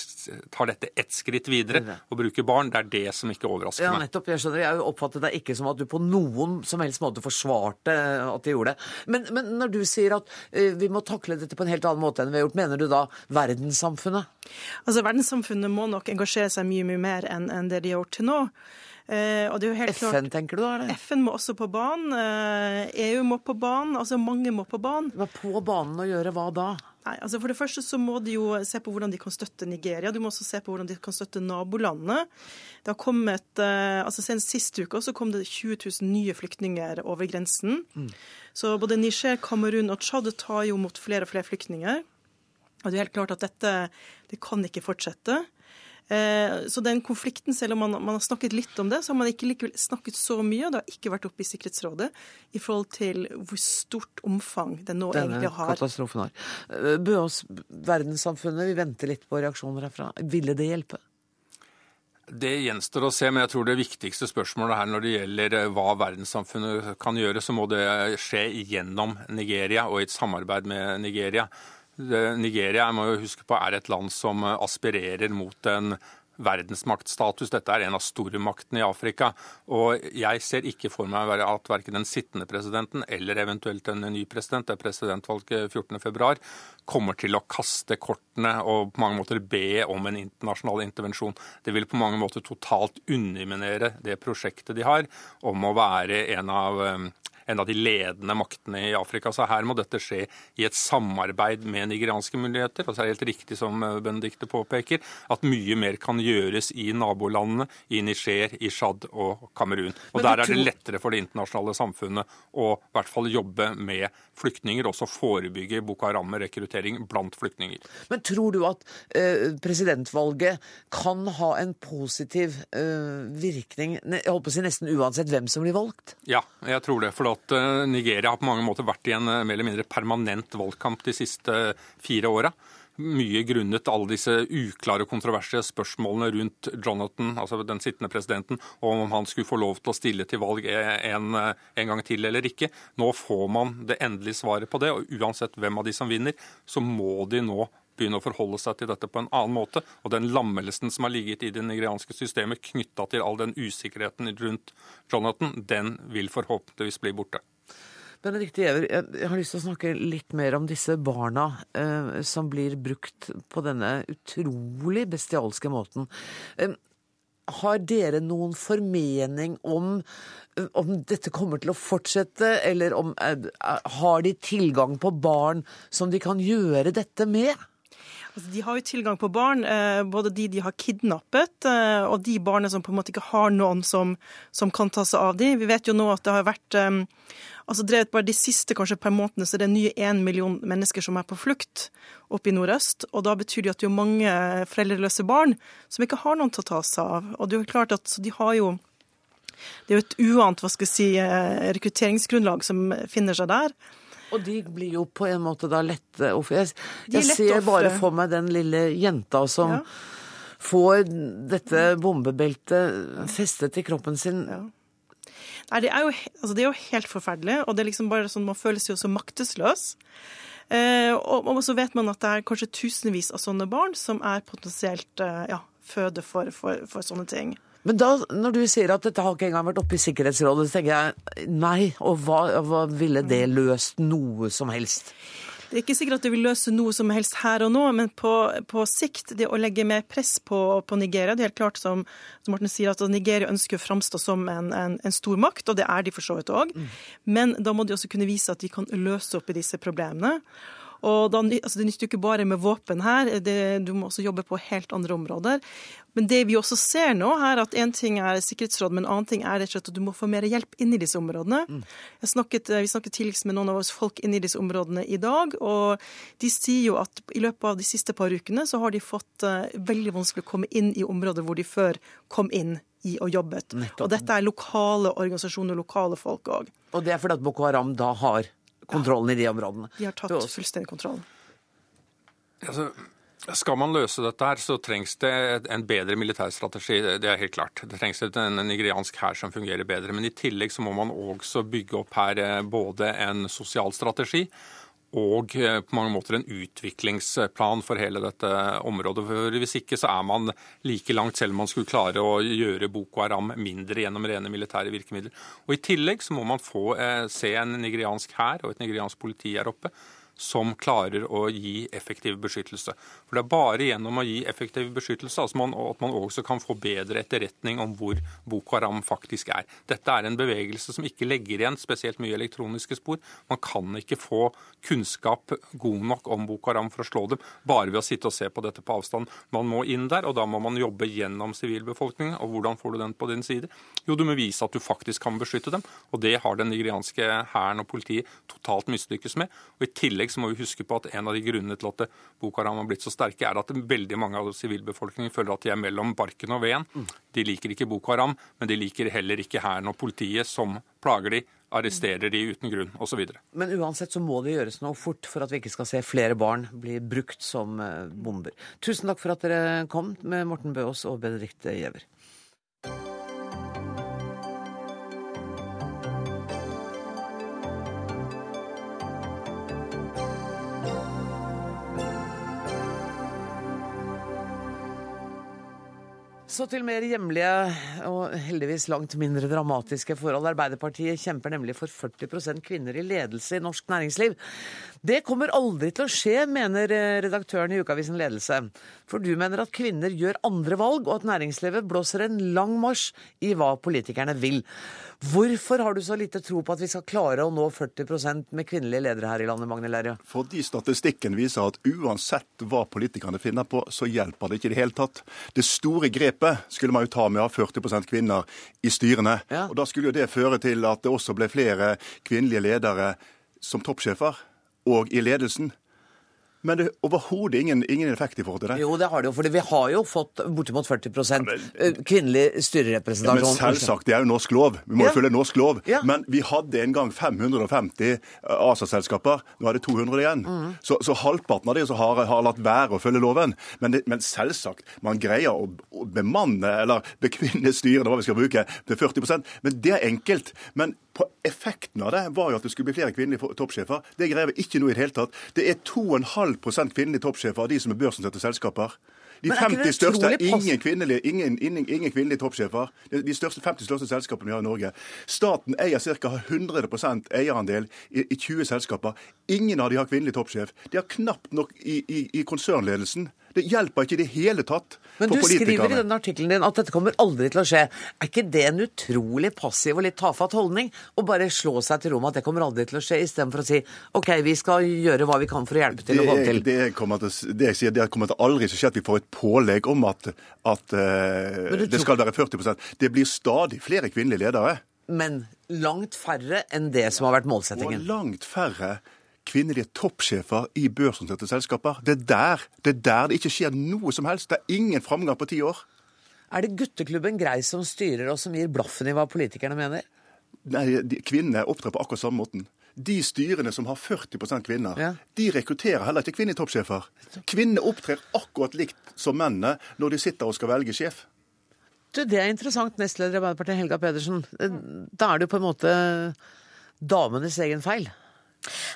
tar dette ett skritt videre og bruker barn. Det er det som ikke overrasker meg. ja. Nettopp, jeg skjønner. Jeg oppfattet deg ikke som at du på noen som helst måte forsvarte at de gjorde det. Men, men når du sier at uh, vi må takle dette på en helt annen måte enn vi har gjort. Mener du da verdenssamfunnet? Altså Verdenssamfunnet må nok engasjere seg mye mye mer enn, enn det de har gjort til nå. Eh, FN, klart, tenker du da? Eller? FN må også på banen. Eh, EU må på banen. Altså mange må på banen. Hva på banen å gjøre hva da? Nei, altså For det første så må de jo se på hvordan de kan støtte Nigeria. De må også se på hvordan de kan støtte nabolandene. Det har kommet, eh, altså Senest sist uke så kom det 20 000 nye flyktninger over grensen. Mm. Så både Niger, Kamerun og Tsjad tar jo mot flere og flere flyktninger. Og det er helt klart at dette det kan ikke fortsette. Eh, så den konflikten, selv om man, man, har snakket litt om det, så har man ikke likevel snakket så mye, og det har ikke vært oppe i Sikkerhetsrådet, i forhold til hvor stort omfang den nå Denne egentlig har. katastrofen har. Eh, Bøås, verdenssamfunnet, vi venter litt på reaksjoner herfra. Ville det hjelpe? Det gjenstår å se, men jeg tror det viktigste spørsmålet her når det gjelder eh, hva verdenssamfunnet kan gjøre, så må det skje gjennom Nigeria og i et samarbeid med Nigeria. Nigeria jeg må jo huske på, er et land som aspirerer mot en verdensmaktstatus. Dette er en av stormaktene i Afrika. Og jeg ser ikke for meg at verken den sittende presidenten eller eventuelt en ny president, det er presidentvalget 14.2, kommer til å kaste kortene og på mange måter be om en internasjonal intervensjon. Det vil på mange måter totalt underminere det prosjektet de har om å være en av en av de ledende maktene i Afrika. Så her må dette skje i et samarbeid med nigerianske myndigheter. Og så er det helt riktig som eh, Benedicte påpeker, at mye mer kan gjøres i nabolandene, i Niger, i Tsjad og Kamerun. Og der er det lettere for det internasjonale samfunnet å i hvert fall jobbe med flyktninger, også forebygge Boko Haram-rekruttering blant flyktninger. Men tror du at eh, presidentvalget kan ha en positiv eh, virkning, jeg holdt på å si nesten uansett hvem som blir valgt? Ja, jeg tror det. for at eh, Nigeria har på mange måter vært i en eh, mer eller mindre permanent valgkamp de siste fire åra. Mye grunnet alle disse uklare kontroversielle spørsmålene rundt Jonathan, altså den sittende presidenten, og om han skulle få lov til å stille til valg en, en gang til eller ikke. Nå får man det endelige svaret på det, og uansett hvem av de som vinner, så må de nå begynne å forholde seg til dette på en annen måte. Og den lammelsen som har ligget i det nigerianske systemet knytta til all den usikkerheten rundt Jonathan, den vil forhåpentligvis bli borte. Benedicte Giæver, jeg har lyst til å snakke litt mer om disse barna eh, som blir brukt på denne utrolig bestialske måten. Eh, har dere noen formening om, om dette kommer til å fortsette, eller om, er, har de tilgang på barn som de kan gjøre dette med? Altså, de har jo tilgang på barn, eh, både de de har kidnappet, eh, og de barna som på en måte ikke har noen som, som kan ta seg av dem. Vi vet jo nå at det har vært eh, altså drevet bare De siste kanskje per månedene så det er nye én million mennesker som er på flukt oppe i nordøst. og Da betyr det at det er mange foreldreløse barn som ikke har noen til å ta seg av. Og det er jo klart at de har jo Det er jo et uant hva skal jeg si, rekrutteringsgrunnlag som finner seg der. Og de blir jo på en måte da lette ofre. Jeg, jeg ser bare for meg den lille jenta som ja. får dette bombebeltet festet i kroppen sin. Ja. Nei, det er, jo, altså det er, jo, helt forferdelig, og det er liksom bare sånn, man føles jo så maktesløs. Eh, og, og, så vet man at det er kanskje tusenvis av sånne barn som er potensielt eh, ja, føde for, for, for sånne ting. Men da, når du sier at dette har ikke engang vært oppe i Sikkerhetsrådet, så tenker jeg nei, og hva, hva ville det løst noe som helst? Det er ikke sikkert at det vil løse noe som helst her og nå, men på, på sikt, det å legge mer press på, på, Nigeria Det er helt klart, som, som Morten sier, at Nigeria ønsker å framstå som en, en, en stor makt, og det er de for så vidt òg. Mm. Men da må de også kunne vise at de kan løse opp i disse problemene. Og da, altså Det nytter jo ikke bare med våpen her, det, du må også jobbe på helt andre områder. Men det vi også ser nå, er at én ting er Sikkerhetsrådet, men en annen ting er rett og slett at du må få mer hjelp inn i disse områdene. Mm. Snakket, vi snakket tidligst med noen av oss folk inn i disse områdene i dag, og de sier jo at i løpet av de siste par ukene så har de fått uh, veldig vanskelig å komme inn i områder hvor de før kom inn i og jobbet. Nettopp. Og dette er lokale organisasjoner, lokale folk òg. Og det er fordi at Boko Haram da har kontrollen i de områdene? De har tatt fullstendig kontroll. Altså, skal man løse dette, her, så trengs det en bedre militærstrategi. Det er helt klart. Det trengs en nigeriansk hær som fungerer bedre. Men i tillegg så må man også bygge opp her eh, både en sosial strategi og eh, på mange måter en utviklingsplan for hele dette området. For Hvis ikke så er man like langt, selv om man skulle klare å gjøre Boko Haram mindre gjennom rene militære virkemidler. Og I tillegg så må man få eh, se en nigeriansk hær og et nigeriansk politi her oppe som klarer å gi effektiv beskyttelse. For Det er bare gjennom å gi effektiv beskyttelse altså man, at man også kan få bedre etterretning om hvor Boko Haram faktisk er. Dette er en bevegelse som ikke legger igjen spesielt mye elektroniske spor. Man kan ikke få kunnskap god nok om Boko Haram for å slå dem bare ved å sitte og se på dette på avstand. Man må inn der, og da må man jobbe gjennom sivilbefolkningen. Og hvordan får du den på din side? Jo, du må vise at du faktisk kan beskytte dem. Og det har den nigerianske hæren og politiet totalt mislykkes med. Og i tillegg tillegg så må vi huske på at en av de grunnene til at Boko Haram har blitt så sterke, er at veldig mange av sivilbefolkningen føler at de er mellom barken og veden. De liker ikke Boko Haram, men de liker heller ikke hæren og politiet, som plager de, arresterer de uten grunn osv. Men uansett så må det gjøres noe fort for at vi ikke skal se flere barn bli brukt som eh, bomber. Tusen takk for at dere kom med Morten Bøås og Benedicte Giæver. Så til mer hjemlige og heldigvis langt mindre dramatiske forhold. Arbeiderpartiet kjemper nemlig for 40% kvinner i ledelse i norsk næringsliv. Det kommer aldri til å skje, mener eh, redaktøren i Ukeavisen Ledelse. For du mener at kvinner gjør andre valg, og at næringslivet blåser en lang marsj i hva politikerne vil. Hvorfor har du så lite tro på at vi skal klare å nå 40% med kvinnelige ledere her i landet, Magne Lerøe? Fordi statistikken viser at uansett hva politikerne finner på, så hjelper det ikke i det hele tatt. Det store grepet skulle man jo ta med å ha 40 kvinner i styrene. Ja. Og Da skulle jo det føre til at det også ble flere kvinnelige ledere som toppsjefer og i ledelsen. Men det er overhodet ingen, ingen, effekt i forhold til det. Jo, det har det jo. For vi har jo fått bortimot 40 ja, men, eh, kvinnelig styrerepresentasjon. Ja, men selvsagt, det er jo norsk lov. Vi må jo følge norsk lov. Ja. Men vi hadde en gang 550 eh, ASA-selskaper. Nå er det 200 igjen. Mm. Så, så, halvparten av de har, har, latt være å følge loven. Men, det, men selvsagt, man greier å, å bemanne eller bekvinne styrene, hva vi skal bruke, til 40% Men det er enkelt. Men på effekten av det var jo at det skulle bli flere kvinnelige toppsjefer. Det greier vi ikke nå i det hele tatt. Det er 2,5 kvinnelige toppsjefer av de som er børsnoterte selskaper. De 50 største er ingen kvinnelige, ingen, ingen, ingen kvinnelige toppsjefer. De største 50 største selskapene vi har i Norge. Staten eier ca. 100 eierandel i, i 20 selskaper. Ingen av de har kvinnelig toppsjef. De har knapt nok i, i, i konsernledelsen. Det hjelper ikke i det hele tatt Men du skriver i den artikkelen din at dette kommer aldri til å skje. Er ikke det en utrolig passiv og litt tafatt holdning? Å bare slå seg til ro med at det kommer aldri til å skje, istedenfor å si OK, vi skal gjøre hva vi kan for å hjelpe til det å få til? Det, kommer til, det jeg sier, det kommer til aldri til å skje at vi får et pålegg om at, at uh, det skal være 40% Det blir stadig flere kvinnelige ledere. Men langt færre enn det som har vært målsettingen. Og langt færre kvinnelige toppsjefer i børsnoterte selskaper. Det er, der, det er der det ikke skjer noe som helst. Det er ingen framgang på ti år. Er det gutteklubben Grei som styrer og som gir blaffen i hva politikerne mener? Nei, Kvinnene opptrer på akkurat samme måten. De styrene som har 40 kvinner, ja. de rekrutterer heller ikke kvinnelige toppsjefer. Kvinnene opptrer akkurat likt som mennene når de sitter og skal velge sjef. Du, Det er interessant, nestleder i Arbeiderpartiet Helga Pedersen. Da er det jo på en måte damenes egen feil?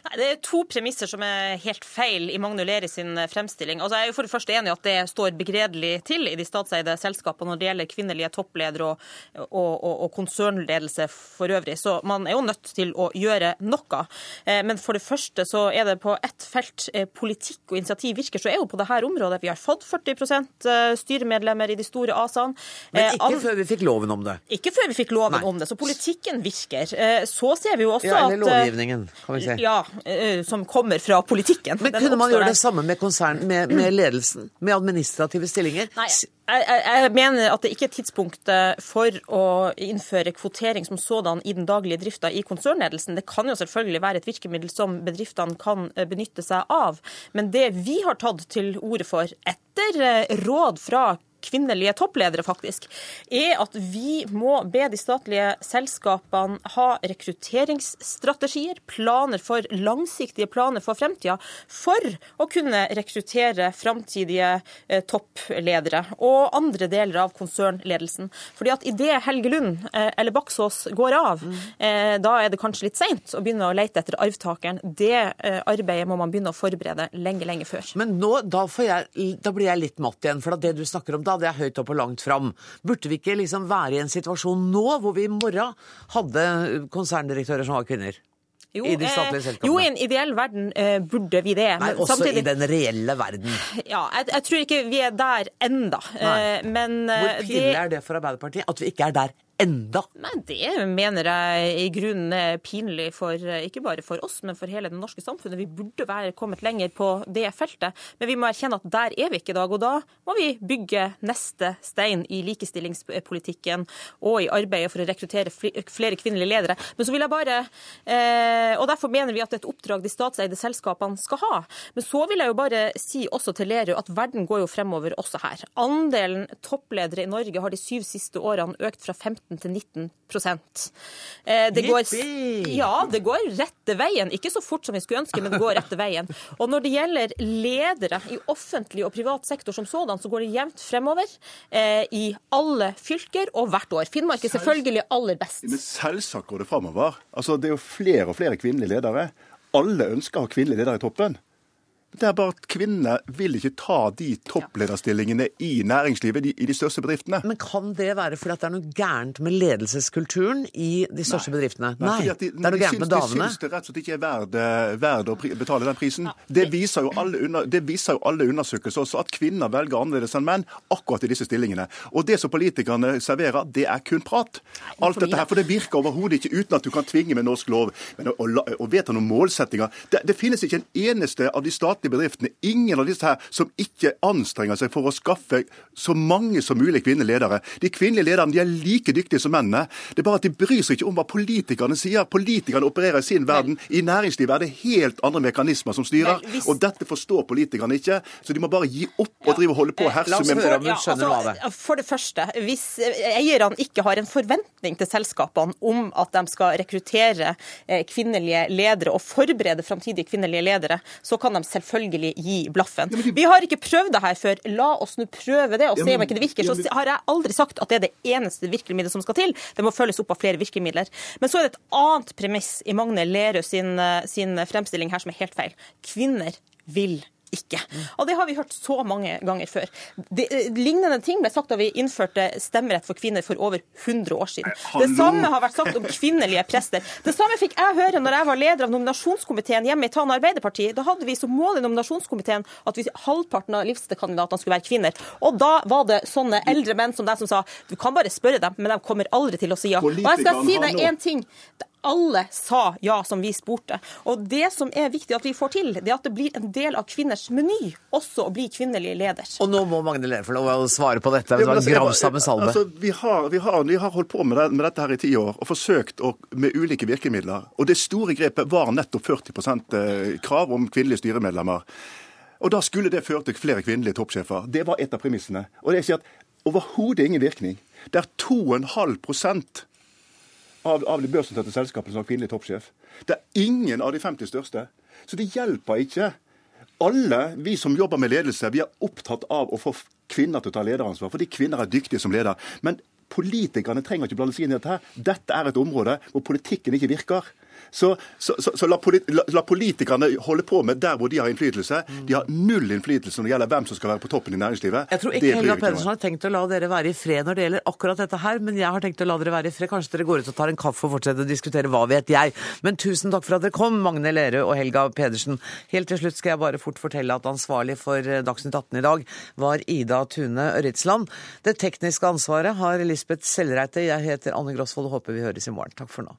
Nei, Det er to premisser som er helt feil i Magne Leri sin fremstilling. Altså, jeg er jo for det første enig i at det står begredelig til i de statseide selskapene når det gjelder kvinnelige toppledere og, og, og, og, konsernledelse for øvrig. Så man er jo nødt til å gjøre noe. Eh, men for det første så er det på ett felt eh, politikk og initiativ virker, så er jo på dette området vi har fått 40 eh, styremedlemmer i de store ASA-ene. Men ikke før vi fikk loven om det? Ikke før vi fikk loven Nei. om det. Så politikken virker. Så ser vi jo også at ja, eller lovgivningen, kan vi si ja, eh, som kommer fra politikken. Men kunne man gjøre det samme med, konsern, med, med ledelsen? Med administrative stillinger? Nei, jeg, jeg, mener at det ikke er tidspunktet for å innføre kvotering som sådan i den daglige drifta i konsernledelsen. Det kan jo selvfølgelig være et virkemiddel som bedriftene kan eh, benytte seg av. Men det vi har tatt til orde for etter eh, råd fra kvinnelige toppledere, faktisk, er at vi må be de statlige selskapene ha rekrutteringsstrategier, planer for langsiktige planer for fremtida, for å kunne rekruttere framtidige eh, toppledere og andre deler av konsernledelsen. Fordi at idet Helge Lund eh, eller Baksås går av, eh, da er det kanskje litt seint å begynne å lete etter arvtakeren. Det arbeidet må man begynne å forberede lenge, lenge før. Men nå, da, jeg, da blir jeg litt matt igjen, for det du snakker om da, det er høyt opp og langt fram. Burde vi ikke liksom være i en situasjon nå hvor vi i morgen hadde konserndirektører som var kvinner? Jo, I de statlige eh, selskapene? jo, i en ideell verden eh, burde vi det. Nei, også samtidig- i den reelle verden. Ja, jeg, jeg tror ikke vi er der enda. Nei. Eh, men eh, Hvor pinlig er det for Arbeiderpartiet at vi ikke er der enda? Nei, Det mener jeg i grunnen er pinlig for ikke bare for oss, men for hele det norske samfunnet. Vi burde være kommet lenger på det feltet, men vi må erkjenne at der er vi ikke i dag. Og da må vi bygge neste stein i likestillingspolitikken og i arbeidet for å rekruttere flere kvinnelige ledere. Men så vil jeg bare, eh, og Derfor mener vi at det er et oppdrag de statseide selskapene skal ha. Men så vil jeg jo bare si også til Lerud at verden går jo fremover også her. Andelen toppledere i Norge har de syv siste årene økt fra 15 til 19 Eh, det går, ja, det går rette veien. Ikke så fort som vi skulle ønske, men det går rette veien. Og når det gjelder ledere i offentlig og privat sektor som sådan, så går det jevnt fremover eh, i alle fylker og hvert år. Finnmark er selvfølgelig aller best. Men selvsagt går det fremover. Altså, det er jo flere og flere kvinnelige ledere. Alle ønsker å ha kvinnelige ledere i toppen. Det er bare at kvinnene vil ikke ta de topplederstillingene i næringslivet, de, i de største bedriftene. Men kan det være fordi at det er noe gærent med ledelseskulturen i de største bedriftene? Nei, Nei de, det er noe gærent med damene. De syns det rett og slett ikke er verdt eh, verd å betale den prisen. Det viser, jo alle under, det viser jo alle undersøkelser også, at kvinner velger annerledes enn menn akkurat i disse stillingene. Og det som politikerne serverer, det er kun prat. Alt dette her, For det virker overhodet ikke uten at du kan tvinge med norsk lov. Men å, å, vedta noen målsettinger det, det finnes ikke en eneste av de statlige bedriftene, ingen av disse her, som ikke anstrenger seg for å skaffe så mange som mulig kvinnelige ledere. De kvinnelige lederne de er like dyktige som mennene. Det er bare at de bryr seg ikke om hva politikerne sier. Politikerne opererer i sin verden. I næringslivet er det helt andre mekanismer som styrer. Og dette forstår politikerne ikke. Så de må bare gi opp og drive og holde på å herse med Ja, altså, For det første, hvis eierne ikke har en forventning til selskapene om at de skal rekruttere eh, kvinnelige ledere og forberede framtidige kvinnelige ledere, så kan de selvfølgelig gi blaffen. Vi har ikke prøvd det her før. La oss nå prøve det og se om ikke det virker. Så har jeg aldri sagt at det er det eneste virkemidlet som skal til. Det må følges opp av flere virkemidler. Men så er det et annet premiss i Magne Lerøe sin, eh, sin fremstilling her som er helt feil. Kvinner vil ikke. Og det har vi hørt så mange ganger før. Det, eh, lignende ting ble sagt da vi innførte stemmerett for kvinner for over 100 år siden. Det samme har vært sagt om kvinnelige prester. Det samme fikk jeg høre når jeg var leder av nominasjonskomiteen hjemme i Tana Arbeiderparti. Da hadde vi som mål i nominasjonskomiteen at vi, halvparten av listekandidatene skulle være kvinner. Og da var det sånne eldre menn som deg som sa du kan bare spørre dem, men de kommer aldri til å si ja. Og jeg skal si deg én ting. Alle sa ja som vi spurte. Og det som er viktig at vi får til, det er at det blir en del av kvinners meny også å bli kvinnelig leder. Og nå må Magne Lerøe få lov å svare på dette. Det var en Gravsamme salve. Altså, vi, har, vi, har, vi har holdt på med, det, med dette her i ti år og forsøkt å, med ulike virkemidler. Og det store grepet var nettopp 40 eh, krav om kvinnelige styremedlemmer. Og da skulle det føre til flere kvinnelige toppsjefer. Det var et av premissene. Og det er ikke at overhodet ingen virkning. Det er 2,5 av, av de børsnoterte selskapene som har kvinnelig toppsjef. Det er ingen av de 50 største. Så det hjelper ikke. Alle vi som jobber med ledelse, vi er opptatt av å få kvinner til å ta lederansvar, fordi kvinner er dyktige som leder. Men politikerne trenger ikke blande seg inn i dette. Dette er et område hvor politikken ikke virker. Så, så, så, så la, polit, la, la politikerne holde på med der hvor de har innflytelse. De har null innflytelse når det gjelder hvem som skal være på toppen i næringslivet. Jeg tror ikke Helga. Pedersen har tenkt å la dere være i fred når det gjelder akkurat dette her, men jeg har tenkt å la dere være i fred. Kanskje dere går ut og tar en kaffe og fortsetter å diskutere hva vet jeg. Men tusen takk for at dere kom, Magne Lerøe og Helga Pedersen. Helt til slutt skal jeg bare fort fortelle at ansvarlig for eh, Dagsnytt 18 i dag var Ida Tune Ørritsland. Det tekniske ansvaret har Lisbeth Sellreite. Jeg heter Anne Grosvold og håper vi høres i morgen. Takk for nå.